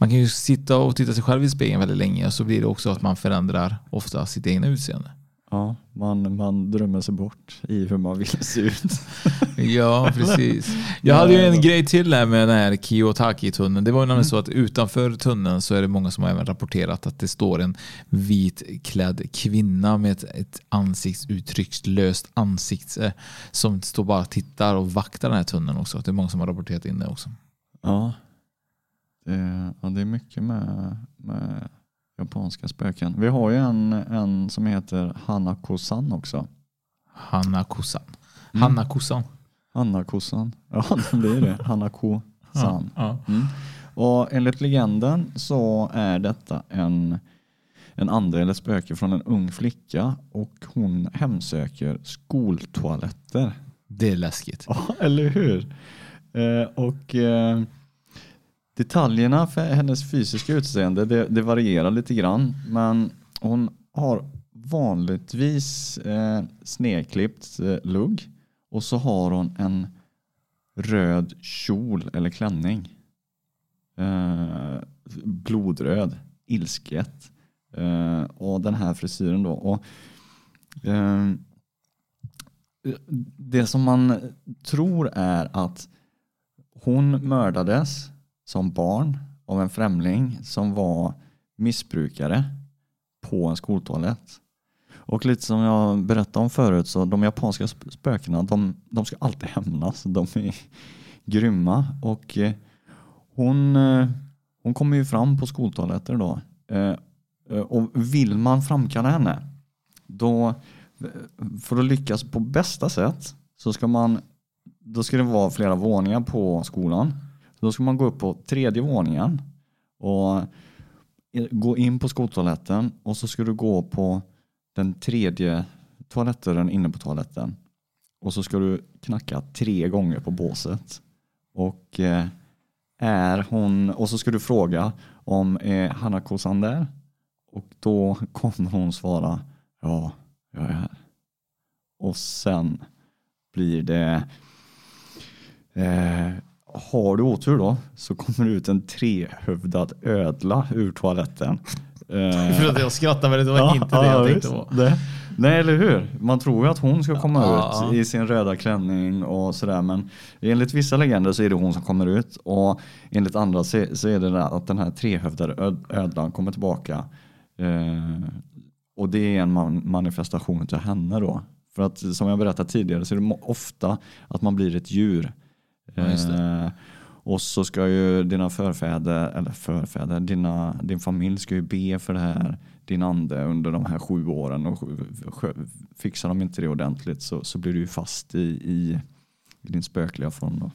man kan ju sitta och titta sig själv i spegeln väldigt länge och så blir det också att man förändrar ofta sitt egna utseende. Ja, man, man drömmer sig bort i hur man vill se ut. Ja, precis. Jag hade ju en grej till här med den här Kiyotaki-tunneln. Det var ju nämligen så att utanför tunneln så är det många som har även rapporterat att det står en vitklädd kvinna med ett, ett ansiktsuttryckslöst ansikte som står bara och tittar och vaktar den här tunneln också. Det är många som har rapporterat in det också. Ja, det, ja, det är mycket med, med japanska spöken. Vi har ju en, en som heter Hanako-san också. Hanako-san. Mm. Hanako-san. Hanako-san. Ja, det blir det. Hanako-san. Mm. Och enligt legenden så är detta en, en ande eller spöke från en ung flicka och hon hemsöker skoltoaletter. Det är läskigt. Ja, eller hur? Eh, och eh, detaljerna för hennes fysiska utseende det, det varierar lite grann. Men hon har vanligtvis eh, snedklippt eh, lugg och så har hon en röd kjol eller klänning. Eh, blodröd, ilsket. Eh, och den här frisyren då. Och, eh, det som man tror är att hon mördades som barn av en främling som var missbrukare på en skoltoalett. Och lite som jag berättade om förut så de japanska spökena de, de ska alltid hämnas. De är grymma. Och eh, hon, eh, hon kommer ju fram på skoltoaletter då. Eh, eh, och vill man framkalla henne då eh, för att lyckas på bästa sätt så ska man då ska det vara flera våningar på skolan. Då ska man gå upp på tredje våningen och gå in på skoltoaletten och så ska du gå på den tredje toalettdörren inne på toaletten. Och så ska du knacka tre gånger på båset. Och eh, är hon, och så ska du fråga om eh, är Hanako-san där? Och då kommer hon svara ja, jag är här. Och sen blir det eh, har du otur då så kommer det ut en trehövdad ödla ur toaletten. För att jag skrattar men det var inte det jag tänkte på. Det, nej, eller hur? Man tror ju att hon ska komma Ja. ut i sin röda klänning och sådär. Men enligt vissa legender så är det hon som kommer ut. Och enligt andra så, är det att den här trehövdade ödlan kommer tillbaka. Eh, och det är en man, manifestation till henne då. För att som jag berättade tidigare så är det ofta att man blir ett djur. Ja. Eh, och så ska ju dina förfäder, eller förfäder, dina, din familj ska ju be för det här, din ande under de här sju åren. Och fixar de inte det ordentligt så, så blir du ju fast i, i, i din spökliga form. Då.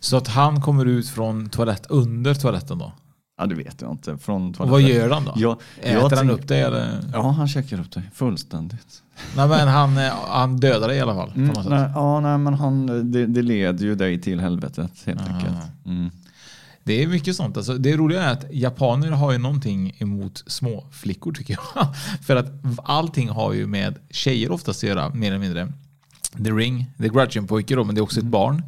Så att han kommer ut från toalett under toaletten då? Ja, det vet jag inte. Från Och vad gör han då? Jag, Äter jag han upp dig eller? Ja, han käkar upp dig fullständigt. Nej men han, eh, han dödar dig i alla fall. Mm, nej, ja, nej, men han, det, det leder ju dig till helvetet helt Ah. enkelt. Mm. Det är mycket sånt. Alltså, det roliga är att japaner har ju någonting emot små flickor tycker jag. För att allting har ju med tjejer oftast att göra, mer eller mindre. The Ring, The Grudge är en pojke då, men det är också ett barn.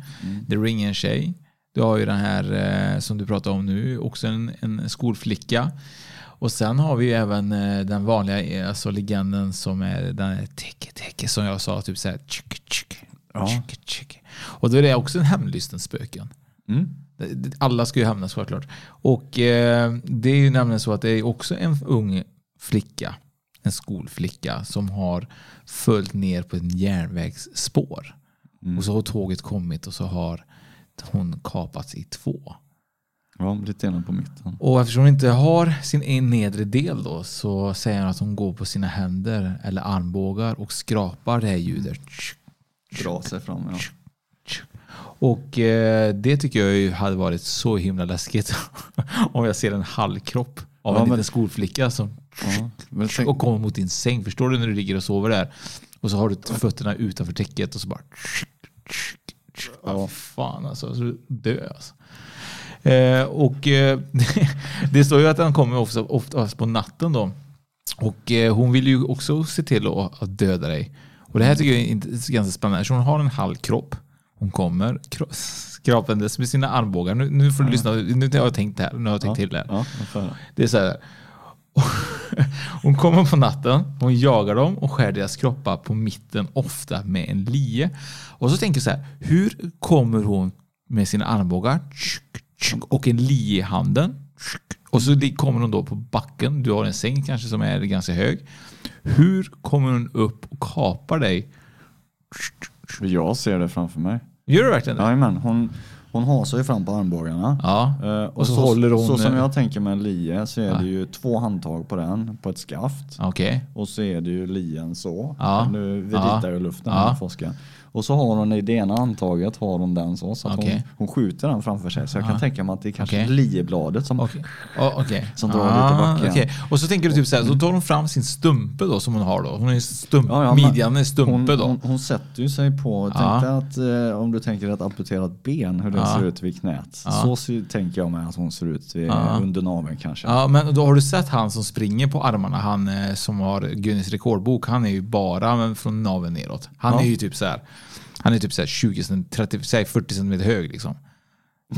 The Ring är en tjej. Du har ju den här eh, som du pratar om nu, också en, en skolflicka. Och sen har vi ju även eh, den vanliga eh, alltså legenden som är den här teke teke som jag sa, typ såhär tjuk, tjuk, Ja. tjuk. Och då är det också en hämndlysten spöken. Mm. Alla ska ju hämnas självklart. Och eh, det är ju nämligen så att det är också en ung flicka, en skolflicka som har följt ner på en järnvägsspår. Och så har tåget kommit och så har hon kapats i två. Ja, lite grann på mitten. Och eftersom hon inte har sin nedre del då så säger han att hon går på sina händer eller armbågar och skrapar det här ljudet. Dra sig fram, ja. Och eh, det tycker jag ju hade varit så himla läskigt om jag ser en halvkropp av Ja, en men- liten skolflicka som ja. Tänk, och kommer mot din säng. Förstår du när du ligger och sover där? Och så har du fötterna utanför täcket och så bara... Ja, fan alltså. Så dö alltså. Eh, och eh, det står ju att han kommer ofta, oftast på natten då. Och eh, hon vill ju också se till att, att döda dig. Och det här tycker jag är ganska spännande. Så hon har en halv kropp. Hon kommer skrapandes med sina armbågar. Nu, nu får du lyssna. Nu har jag tänkt här. Nu har jag tänkt till det här. ja. Det är så här. Hon kommer på natten, hon jagar dem och skär deras kroppar på mitten, ofta med en lie. Och så tänker jag så här, hur kommer hon med sina armbågar och en lie i handen? Och så kommer hon då på backen, du har en säng kanske som är ganska hög. Hur kommer hon upp och kapar dig? Jag ser det framför mig. Gör du verkligen det? Jajamän, hon, hon hasar ju fram på armbågarna. Ja. Eh, Och så håller hon- Så som jag tänker med en lie så är Ja. det ju två handtag på den, på ett skaft. Okej. Och så är det ju lien så. Ja. Nu, vi ritar ju luften Ja. här forskar. Och så har hon i det ena handtaget har hon den så. Så att Okej. hon, hon skjuter den framför sig. Så jag Ja. kan tänka mig att det är kanske Okej. liebladet som... Okej. Ja, okej. Som drar lite backen. Och så tänker du typ så här, så tar hon fram sin stumpe då som hon har då. Hon är stump, Ja, ja, midjan är stumpe hon, då. Hon, hon sätter ju sig på, tänk dig att eh, om du tänker ett amputerat ben, hur det Ja. ser ut vid knät. Så ser, tänker jag mig att hon ser ut vid, under naveln kanske. Ja, men då har du sett han som springer på armarna, han eh, som har Guinness rekordbok, han är ju bara men från naveln neråt. Han är ju typ så här, han är typ så här 20, cent- 30, säg 40 cm hög liksom.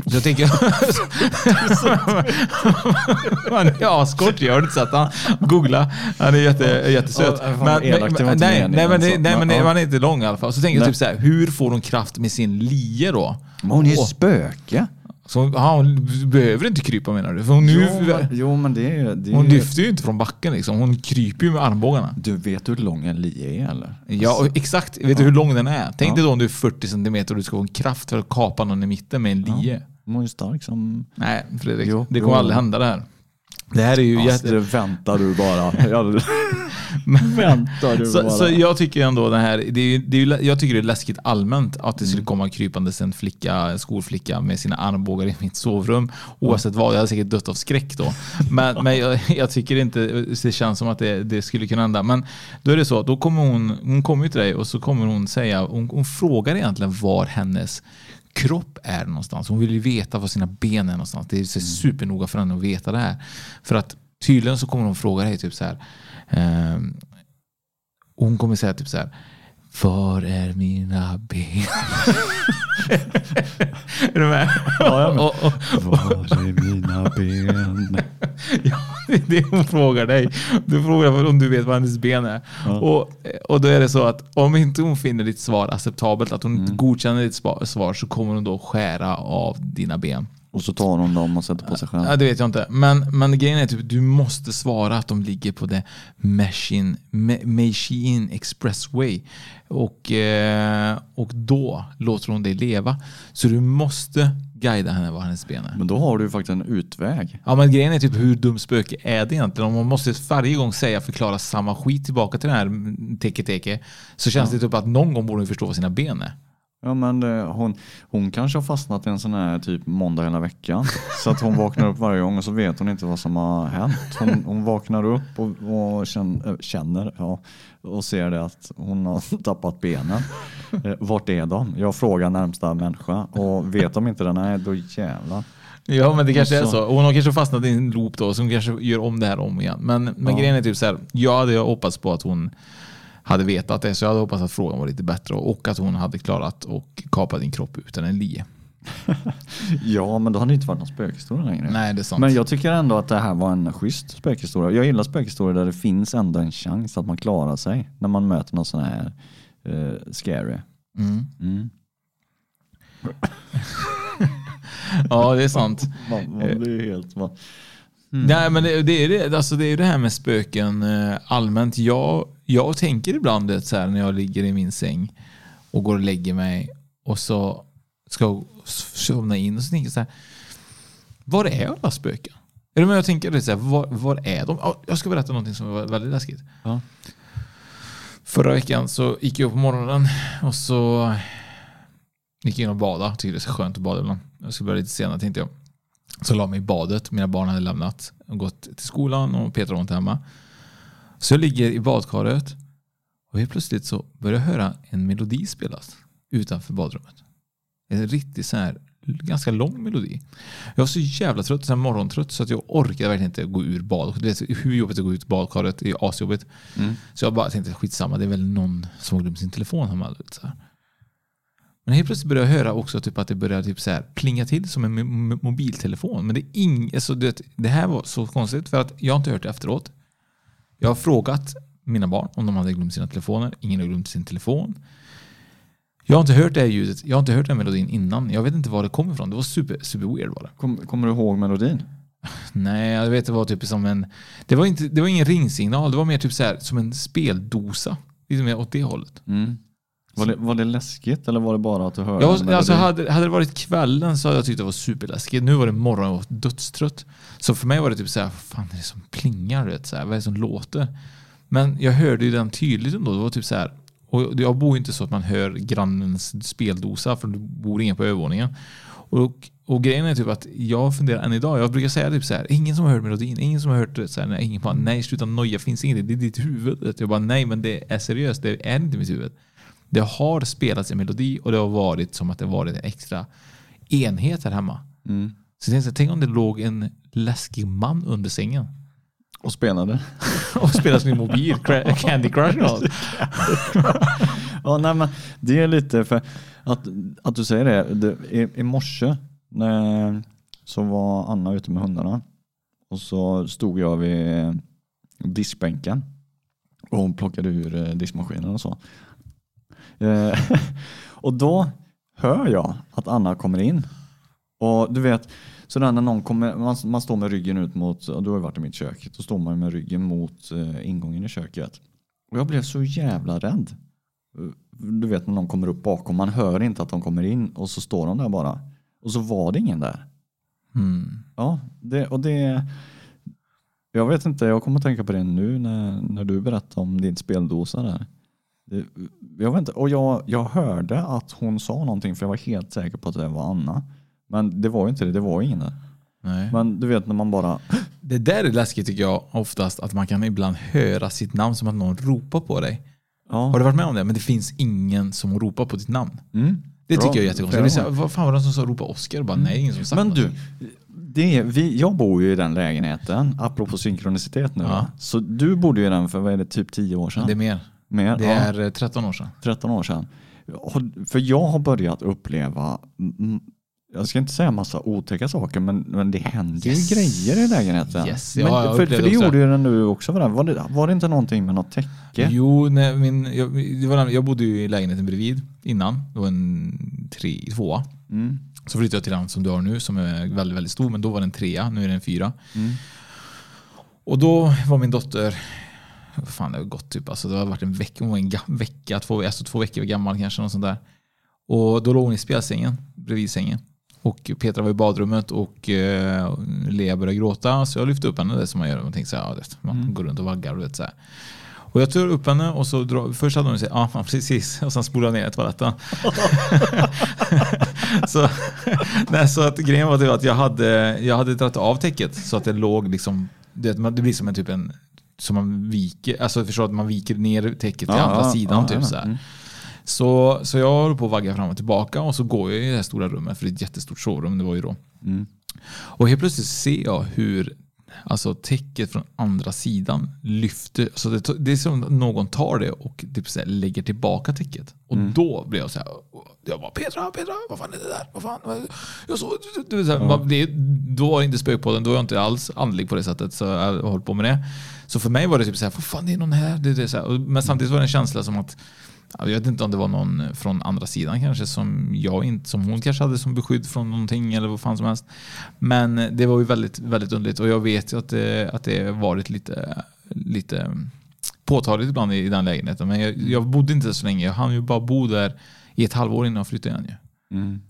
Så jag tänker... han är askort, jag har inte sett han. Googla. Han är jätte, jättesöt. Ja, fan, elakt, inte nej, men, det, alltså. nej, men Men, ja. han är inte lång i alla fall. Så tänker jag typ så här, hur får hon kraft med sin lie då? Men hon är ju spöke. Så hon, ja, hon behöver inte krypa menar du? För hon, nu, jo, men, jo men det är, det är hon lyfter ju inte från backen liksom. Hon kryper ju med armbågarna. Du vet hur lång en lie är eller? Ja, och exakt. Vet du hur lång den är? Tänk Ja. dig då om du är 40 cm och du ska få en kraft för att kapa någon i mitten med en lie. Hon är ju stark som... Nej, Fredrik. Jo, det kommer jo. aldrig hända det här. Det här är ju Alltså, jätte... det väntar du bara. Jag, väntar du Så, bara. så jag tycker ändå det här, det är, det är, jag tycker det är läskigt allmänt att det skulle Mm. komma krypandes en flicka, skolflicka med sina armbågar i mitt sovrum. Oavsett vad, jag hade säkert dött av skräck då. Men, men jag, jag tycker inte, det känns som att det, det skulle kunna hända. Men då är det så, då kommer hon, hon kommer till dig och så kommer hon säga, hon, hon frågar egentligen var hennes kropp är någonstans. Hon vill ju veta var sina ben är någonstans. Det är så supernoga för henne att veta det här. För att tydligen så kommer hon fråga dig typ så här. Och hon kommer säga typ så här. Var är mina ben? är du med? Ja, med. Och- och- Var är mina ben? Ja, det är det hon frågar dig. Du frågar om du vet vad hennes ben är. Och, och då är det så att om inte hon finner ditt svar acceptabelt, att hon inte godkänner ditt svar, så kommer hon då skära av dina ben. Och så tar hon dem och sätter på sig själv. Ja, det vet jag inte. Men, men grejen är typ, du måste svara att de ligger på det Machine, Me- Machine Expressway. Och, eh, och då låter hon dig leva. Så du måste guida henne var hennes ben är. Men då har du ju faktiskt en utväg. Ja men grejen är typ hur dum spöke är det egentligen? Om man måste varje gång säga förklara samma skit tillbaka till den här teke-teke så känns det typ att någon gång borde hon förstå vad sina ben är. Ja men eh, hon, hon kanske har fastnat i en sån här typ måndag hela veckan. Så att hon vaknar upp varje gång och så vet hon inte vad som har hänt. Hon, hon vaknar upp och, och känner, äh, känner ja, och ser det att hon har tappat benen. Eh, Vart är de? Jag frågar närmsta människa och vet de inte det, nej då jävlar. Ja men det kanske är så- hon har kanske fastnat i en loop då, så hon kanske gör om det här om igen. Men, men Ja. grejen är typ så här, jag hade hoppats på att hon hade vetat det, så jag hade hoppats att frågan var lite bättre och att hon hade klarat och kapa din kropp utan en lie. Ja, men då hade det inte varit någon spökhistoria längre. Nej, det är sant. Men jag tycker ändå att det här var en schysst spökhistoria. Jag gillar spökhistorier där det finns ändå en chans att man klarar sig när man möter någon sån här eh, scary. Mm. Mm. Ja, det är sant. Man, man blir helt... Man, Nej, men det, det, är det, alltså det är det här med spöken eh, allmänt. Jag, jag tänker ibland det så här, när jag ligger i min säng och går och lägger mig och så ska jag somna in och så tänker jag så här. Var är alla spöken? Är du med? Jag tänker det så här, var, var är de? Ja, Jag ska berätta någonting som var väldigt läskigt. Ja. Förra veckan så gick jag upp på morgonen och så gick jag in och badade. Tyckte det är så skönt att bada ibland. Jag skulle börja lite senare tänkte jag. Så la mig i badet. Mina barn hade lämnat och gått till skolan och Petra var inte hemma. Så jag ligger i badkaret och helt plötsligt så börjar jag höra en melodi spelas utanför badrummet. En riktigt så här ganska lång melodi. Jag var så jävla trött, så här morgontrött så att jag orkade verkligen inte gå ur badkaret. Du vet hur jobbigt det är att gå ut badkaret, det är asjobbigt. Mm. Så jag bara tänkte skitsamma, det är väl någon som har glömt sin telefon hemma. Så här. Men helt plötsligt började jag höra också typ att det började typ så här plinga till som en mo- mo- mobiltelefon. Men det, är ing, alltså det, det här var så konstigt för att jag har inte hört det efteråt. Jag har frågat mina barn om de hade glömt sina telefoner. Ingen har glömt sin telefon. Jag har inte hört det här ljudet. Jag har inte hört den melodin innan. Jag vet inte var det kommer ifrån. Det var super, super weird bara. Kom, kommer du ihåg melodin? Nej, jag vet det var typ som en... Det var, inte, det var ingen ringsignal. Det var mer typ så här som en speldosa. Mer åt det hållet. Mm. Var, det, var det läskigt eller var det bara att du hörde Jag alltså melodi? hade, hade det varit kvällen så hade jag tyckt det var superläskigt. Nu var det morgon och jag var dödstrött. Så för mig var det typ så här, vad fan är det som plingar? du Vet, så här, vad är det som låter? Men jag hörde ju den tydligt ändå. Det var typ så här. Och jag bor ju inte så att man hör grannens speldosa för det bor ingen på övervåningen. Och, och grejen är typ att jag funderar än idag. Jag brukar säga typ så här. Ingen som har hört melodin. Ingen som har hört det. Så här, nej, ingen bara, nej sluta noja. Finns inget. Det är ditt huvud. Du. Jag bara nej men det är seriöst. Det är inte mitt huvud. Det har spelats en melodi och det har varit som att det varit en extra enhet här hemma. Mm. Så tänkte, tänk om det låg en läskig man under sängen Och spelade? och spelade sin mobil, Candy Crush och allt. Ja, nej, men det är lite för att, att du säger det. det i, I morse när, så var Anna ute med hundarna och så stod jag vid diskbänken och hon plockade ur eh, diskmaskinen och så. Eh, och då hör jag att Anna kommer in och du vet sådär när någon kommer, man, man står med ryggen ut mot, du har ju varit i mitt kök, då står man med ryggen mot eh, ingången i köket. Och jag blev så jävla rädd. Du vet när någon kommer upp bakom, man hör inte att de kommer in och så står de där bara. Och så var det ingen där. Mm. Ja, det, och det... Jag vet inte, jag kommer att tänka på det nu när, när du berättade om din speldosa där. Jag vet inte, och jag, jag hörde att hon sa någonting för jag var helt säker på att det var Anna. Men det var ju inte det, det var ingen där. Nej. Men du vet när man bara... Det där är läskigt tycker jag oftast, att man kan ibland höra sitt namn som att någon ropar på dig. Ja. Har du varit med om det? Men det finns ingen som ropar på ditt namn. Mm. Det Bra. tycker jag är jättekonstigt. Vad fan var det som sa ropa Oscar? Bara, Nej, ingen som sagt Men något. du, det är, vi, jag bor ju i den lägenheten, apropå synkronicitet nu. Ja. Så du bodde ju i den för vad är det, typ 10 år sedan? Det är mer. Mer, Det ja, är eh, 13 år sedan. 13 år sedan. För jag har börjat uppleva, jag ska inte säga massa otäcka saker, men, men det händer Yes. ju grejer i lägenheten. Yes, ja, men, jag för, för det gjorde ju den nu också. Var det, var, det, var det inte någonting med något täcke? Jo, nej, min, jag, var, jag bodde ju i lägenheten bredvid innan. Det var en tre, tvåa. Mm. Så flyttade jag till den som du har nu som är väldigt, väldigt stor. Men då var det en trea, nu är det en fyra. Mm. Och då var min dotter, fan det har gått typ, alltså det har varit en vecka, hon var en vecka, två, alltså två veckor gammal kanske. Något sånt där. Och då låg hon i spjälsängen, bredvid sängen. Och Petra var i badrummet och eh, Lea började gråta. Så jag lyfte upp henne, det som man gör. Man tänkte så här, ja, vet, man går runt och vaggar. och Vet, så här. Och jag tog upp henne och så dra, först hade hon sagt ja precis och sen spolade jag ner i toaletten. så, nej, så att grejen var det att jag hade, jag hade dragit av täcket så att det låg liksom, det, det blir som en typ en som man viker, alltså förstår att man viker ner täcket till Ja, andra ja, sidan. ja, typ, så, mm. Så, så jag håller på att vagga fram och tillbaka och så går jag i det här stora rummet, för det är ett jättestort sovrum det var ju då. Mm. Och helt plötsligt ser jag hur alltså, täcket från andra sidan lyfter. Så det, det är som någon tar det och typ så lägger tillbaka täcket. Och då blir jag så här. Jag bara Petra, Petra, vad fan är det där? Vad fan? Jag så, du, vet, så här, man- det, då var det inte spökpodden, då var jag inte alls andlig på det sättet. Så jag har hållit på med det. Så för mig var det typ så här, vad fan det är någon här. Det, det så här. Men samtidigt var det en känsla som att jag vet inte om det var någon från andra sidan kanske som jag inte, som hon kanske hade som beskydd från någonting eller vad fan som helst. Men det var ju väldigt, väldigt underligt och jag vet ju att det, att det varit lite, lite påtagligt ibland i, i den lägenheten. Men jag, jag bodde inte så länge. Jag hann ju bara bo där i ett halvår innan jag flyttade igen. Ju. Mm.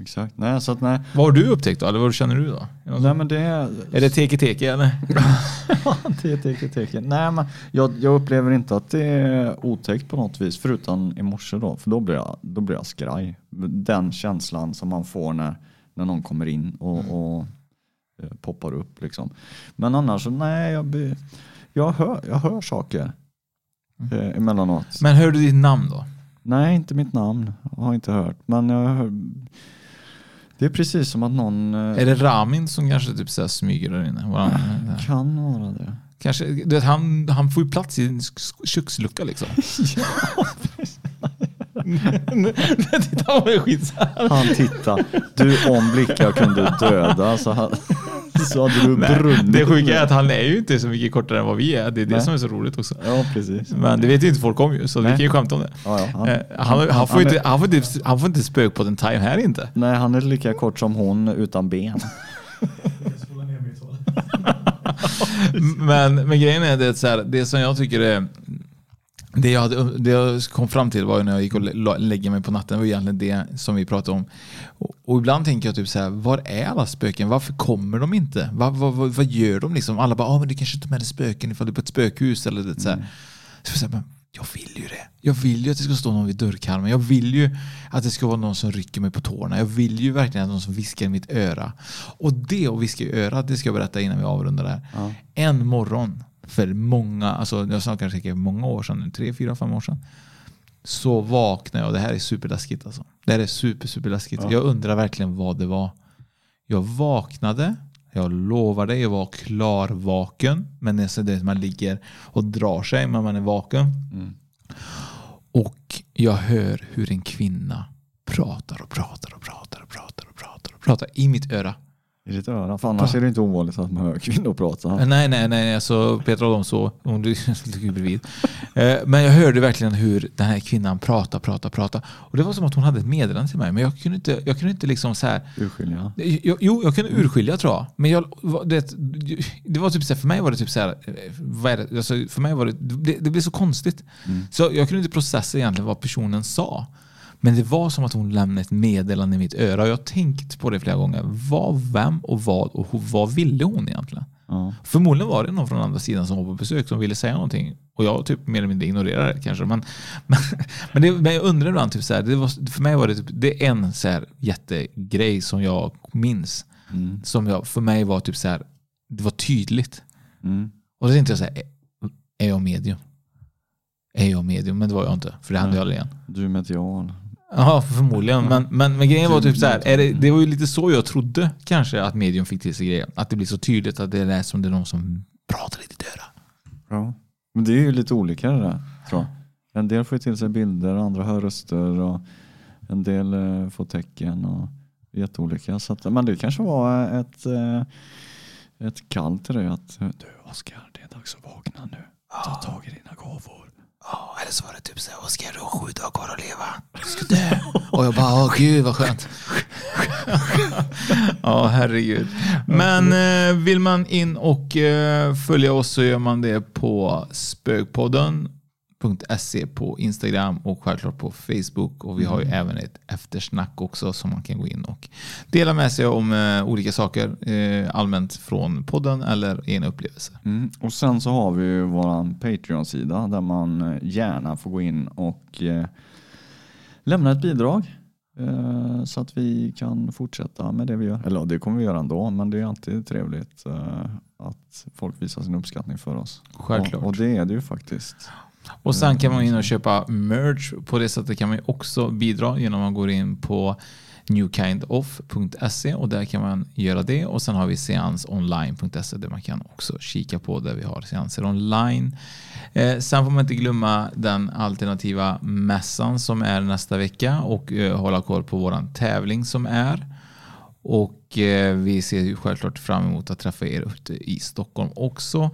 Exakt. Nej, så att nej. Vad har du upptäckt då? Eller vad känner du då? Nej men det är... Är det teke-teke eller? teke, teke. Nej men jag, jag upplever inte att det är otäckt på något vis. Förutom i morse då. För då blir jag, då blir jag skraj. Den känslan som man får när, när någon kommer in och, Mm. och eh, poppar upp liksom. Men annars nej, jag, blir- jag, hör, jag hör saker Mm. eh, emellanåt. Men hör du ditt namn då? Nej, inte mitt namn. Jag har inte hört. Men jag hör, det är precis som att någon... eh, Är det Ramin som kanske typ så smyger där inne? Våran, Kan vara det. Kanske, du vet, han, han får ju plats i en kökslucka liksom. Titta han var skitsam. Han tittar. Du om blickar kunde döda så, ha- så hade du Nej, brunnit. det sjuka är att han är ju inte så mycket kortare än vad vi är. Det är det Nej. som är så roligt också. Ja, precis. Men det vet ju inte folk om ju, så vi Nej. kan ju skämta om det. Ja, ja, Han, han, han, får, inte, han, får, inte, han får inte spök på den time här inte. Nej, han är lika kort som hon utan ben. Men, men grejen är det, så här, det som jag tycker är det jag, hade, det jag kom fram till var när jag gick och lä- lägger mig på natten var egentligen det som vi pratade om. Och, och ibland tänker jag typ så här, var är alla spöken? Varför kommer de inte? Vad, vad, vad, vad gör de liksom? Alla bara, ah, men du kanske inte med dig spöken ifall du är på ett spökhus eller det, så här. Så jag, säger, men jag vill ju det. Jag vill ju att det ska stå någon vid dörrkarmen. Jag vill ju att det ska vara någon som rycker mig på tårna. Jag vill ju verkligen att någon som viskar i mitt öra. Och det att viska i örat, det ska jag berätta innan vi avrundar det här. Ja. En morgon för många, alltså jag snackar säkert många år sedan, tre, fyra, fem år sedan. Så vaknade jag, och det här är superläskigt alltså. Det här är super, superläskigt. Ja. Jag undrar verkligen vad det var. Jag vaknade, jag lovar dig, jag var klarvaken. Men det är så det man ligger och drar sig men man är vaken. Mm. Och jag hör hur en kvinna pratar och pratar och pratar och pratar och pratar och pratar i mitt öra. I ditt öra. För annars är det inte ovanligt att man hör kvinnor prata. Nej, nej, nej. Alltså, Petra och de så. Hon ligger bredvid. Eh, Men jag hörde verkligen hur den här kvinnan pratar, pratar, pratar. Och det var som att hon hade ett meddelande till mig. Men jag kunde inte, jag kunde inte liksom så här. Urskilja. Jag, jo, jag kunde urskilja tror jag. Men jag, det, det var typ så här, för mig var det typ så här. det? Alltså, för mig var det, det, det blev så konstigt. Så jag kunde inte processa egentligen vad personen sa. Men det var som att hon lämnade ett meddelande i mitt öra. Och jag har tänkt på det flera gånger. Vad, vem och vad och hur, vad ville hon egentligen? Ja. Förmodligen var det någon från andra sidan som var på besök som ville säga någonting. Och jag typ mer eller mindre ignorerade det kanske. Men, men, men, det, men jag undrar ibland, typ så här, det var, för mig var det, typ, det är en så här jättegrej som jag minns. Mm. Som jag, för mig var typ så här, det var tydligt. Mm. Och då tänkte jag så här, är- jag medium? Är jag medium? Men det var jag inte, för det hände ju aldrig igen. Du är medial. Ja, förmodligen. Men, men, men grejen var typ så här, är det, det var ju lite så jag trodde kanske att medium fick till sig grejer. Att det blir så tydligt att det är som det är någon som pratar i ditt öra. Ja. Men det är ju lite olika det där, tror jag. En del får ju till sig bilder, andra hör röster och en del eh, får tecken och jätteolika. Så att, men det kanske var ett, eh, ett kall till dig att eh, du Oskar, det är dags att vakna nu. Ta tag i dina gåvor. Ja, eller så var det typ så här, Oskar du har sju dagar kvar att leva. Du ska dö. Och jag bara, åh gud vad skönt. ja, herregud. Men eh, vill man in och eh, följa oss så gör man det på spökpodden.se på Instagram och självklart på Facebook. Och vi har ju även ett eftersnack också som man kan gå in och dela med sig om eh, olika saker eh, allmänt från podden eller egna upplevelser. Mm. Och sen så har vi ju våran Patreon-sida där man eh, gärna får gå in och eh, lämna ett bidrag. eh, Så att vi kan fortsätta med det vi gör. Eller det kommer vi göra ändå, men det är alltid trevligt eh, att folk visar sin uppskattning för oss. Självklart. Och, och det är det ju faktiskt. Och sen kan man in och köpa merch. På det sättet kan man också bidra genom att gå in på newkindoff.se och där kan man göra det och sen har vi seansonline.se där man kan också kika på där vi har seanser online. Eh, sen får man inte glömma den alternativa mässan som är nästa vecka och eh, hålla koll på våran tävling som är. Och eh, vi ser ju självklart fram emot att träffa er ute i Stockholm också.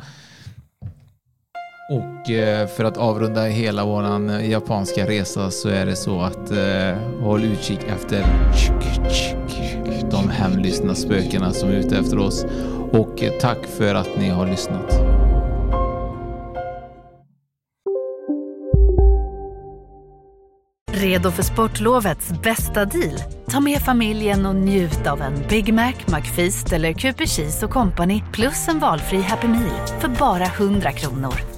Och eh, för att avrunda hela vår eh, japanska resa så är det så att eh, håll utkik efter de hemlyssna spökena som är ute efter oss. Och eh, tack för att ni har lyssnat. Redo för sportlovets bästa deal? Ta med familjen och njut av en Big Mac, McFeast eller Cooper Cheese och Company plus en valfri Happy Meal för bara 100 kronor.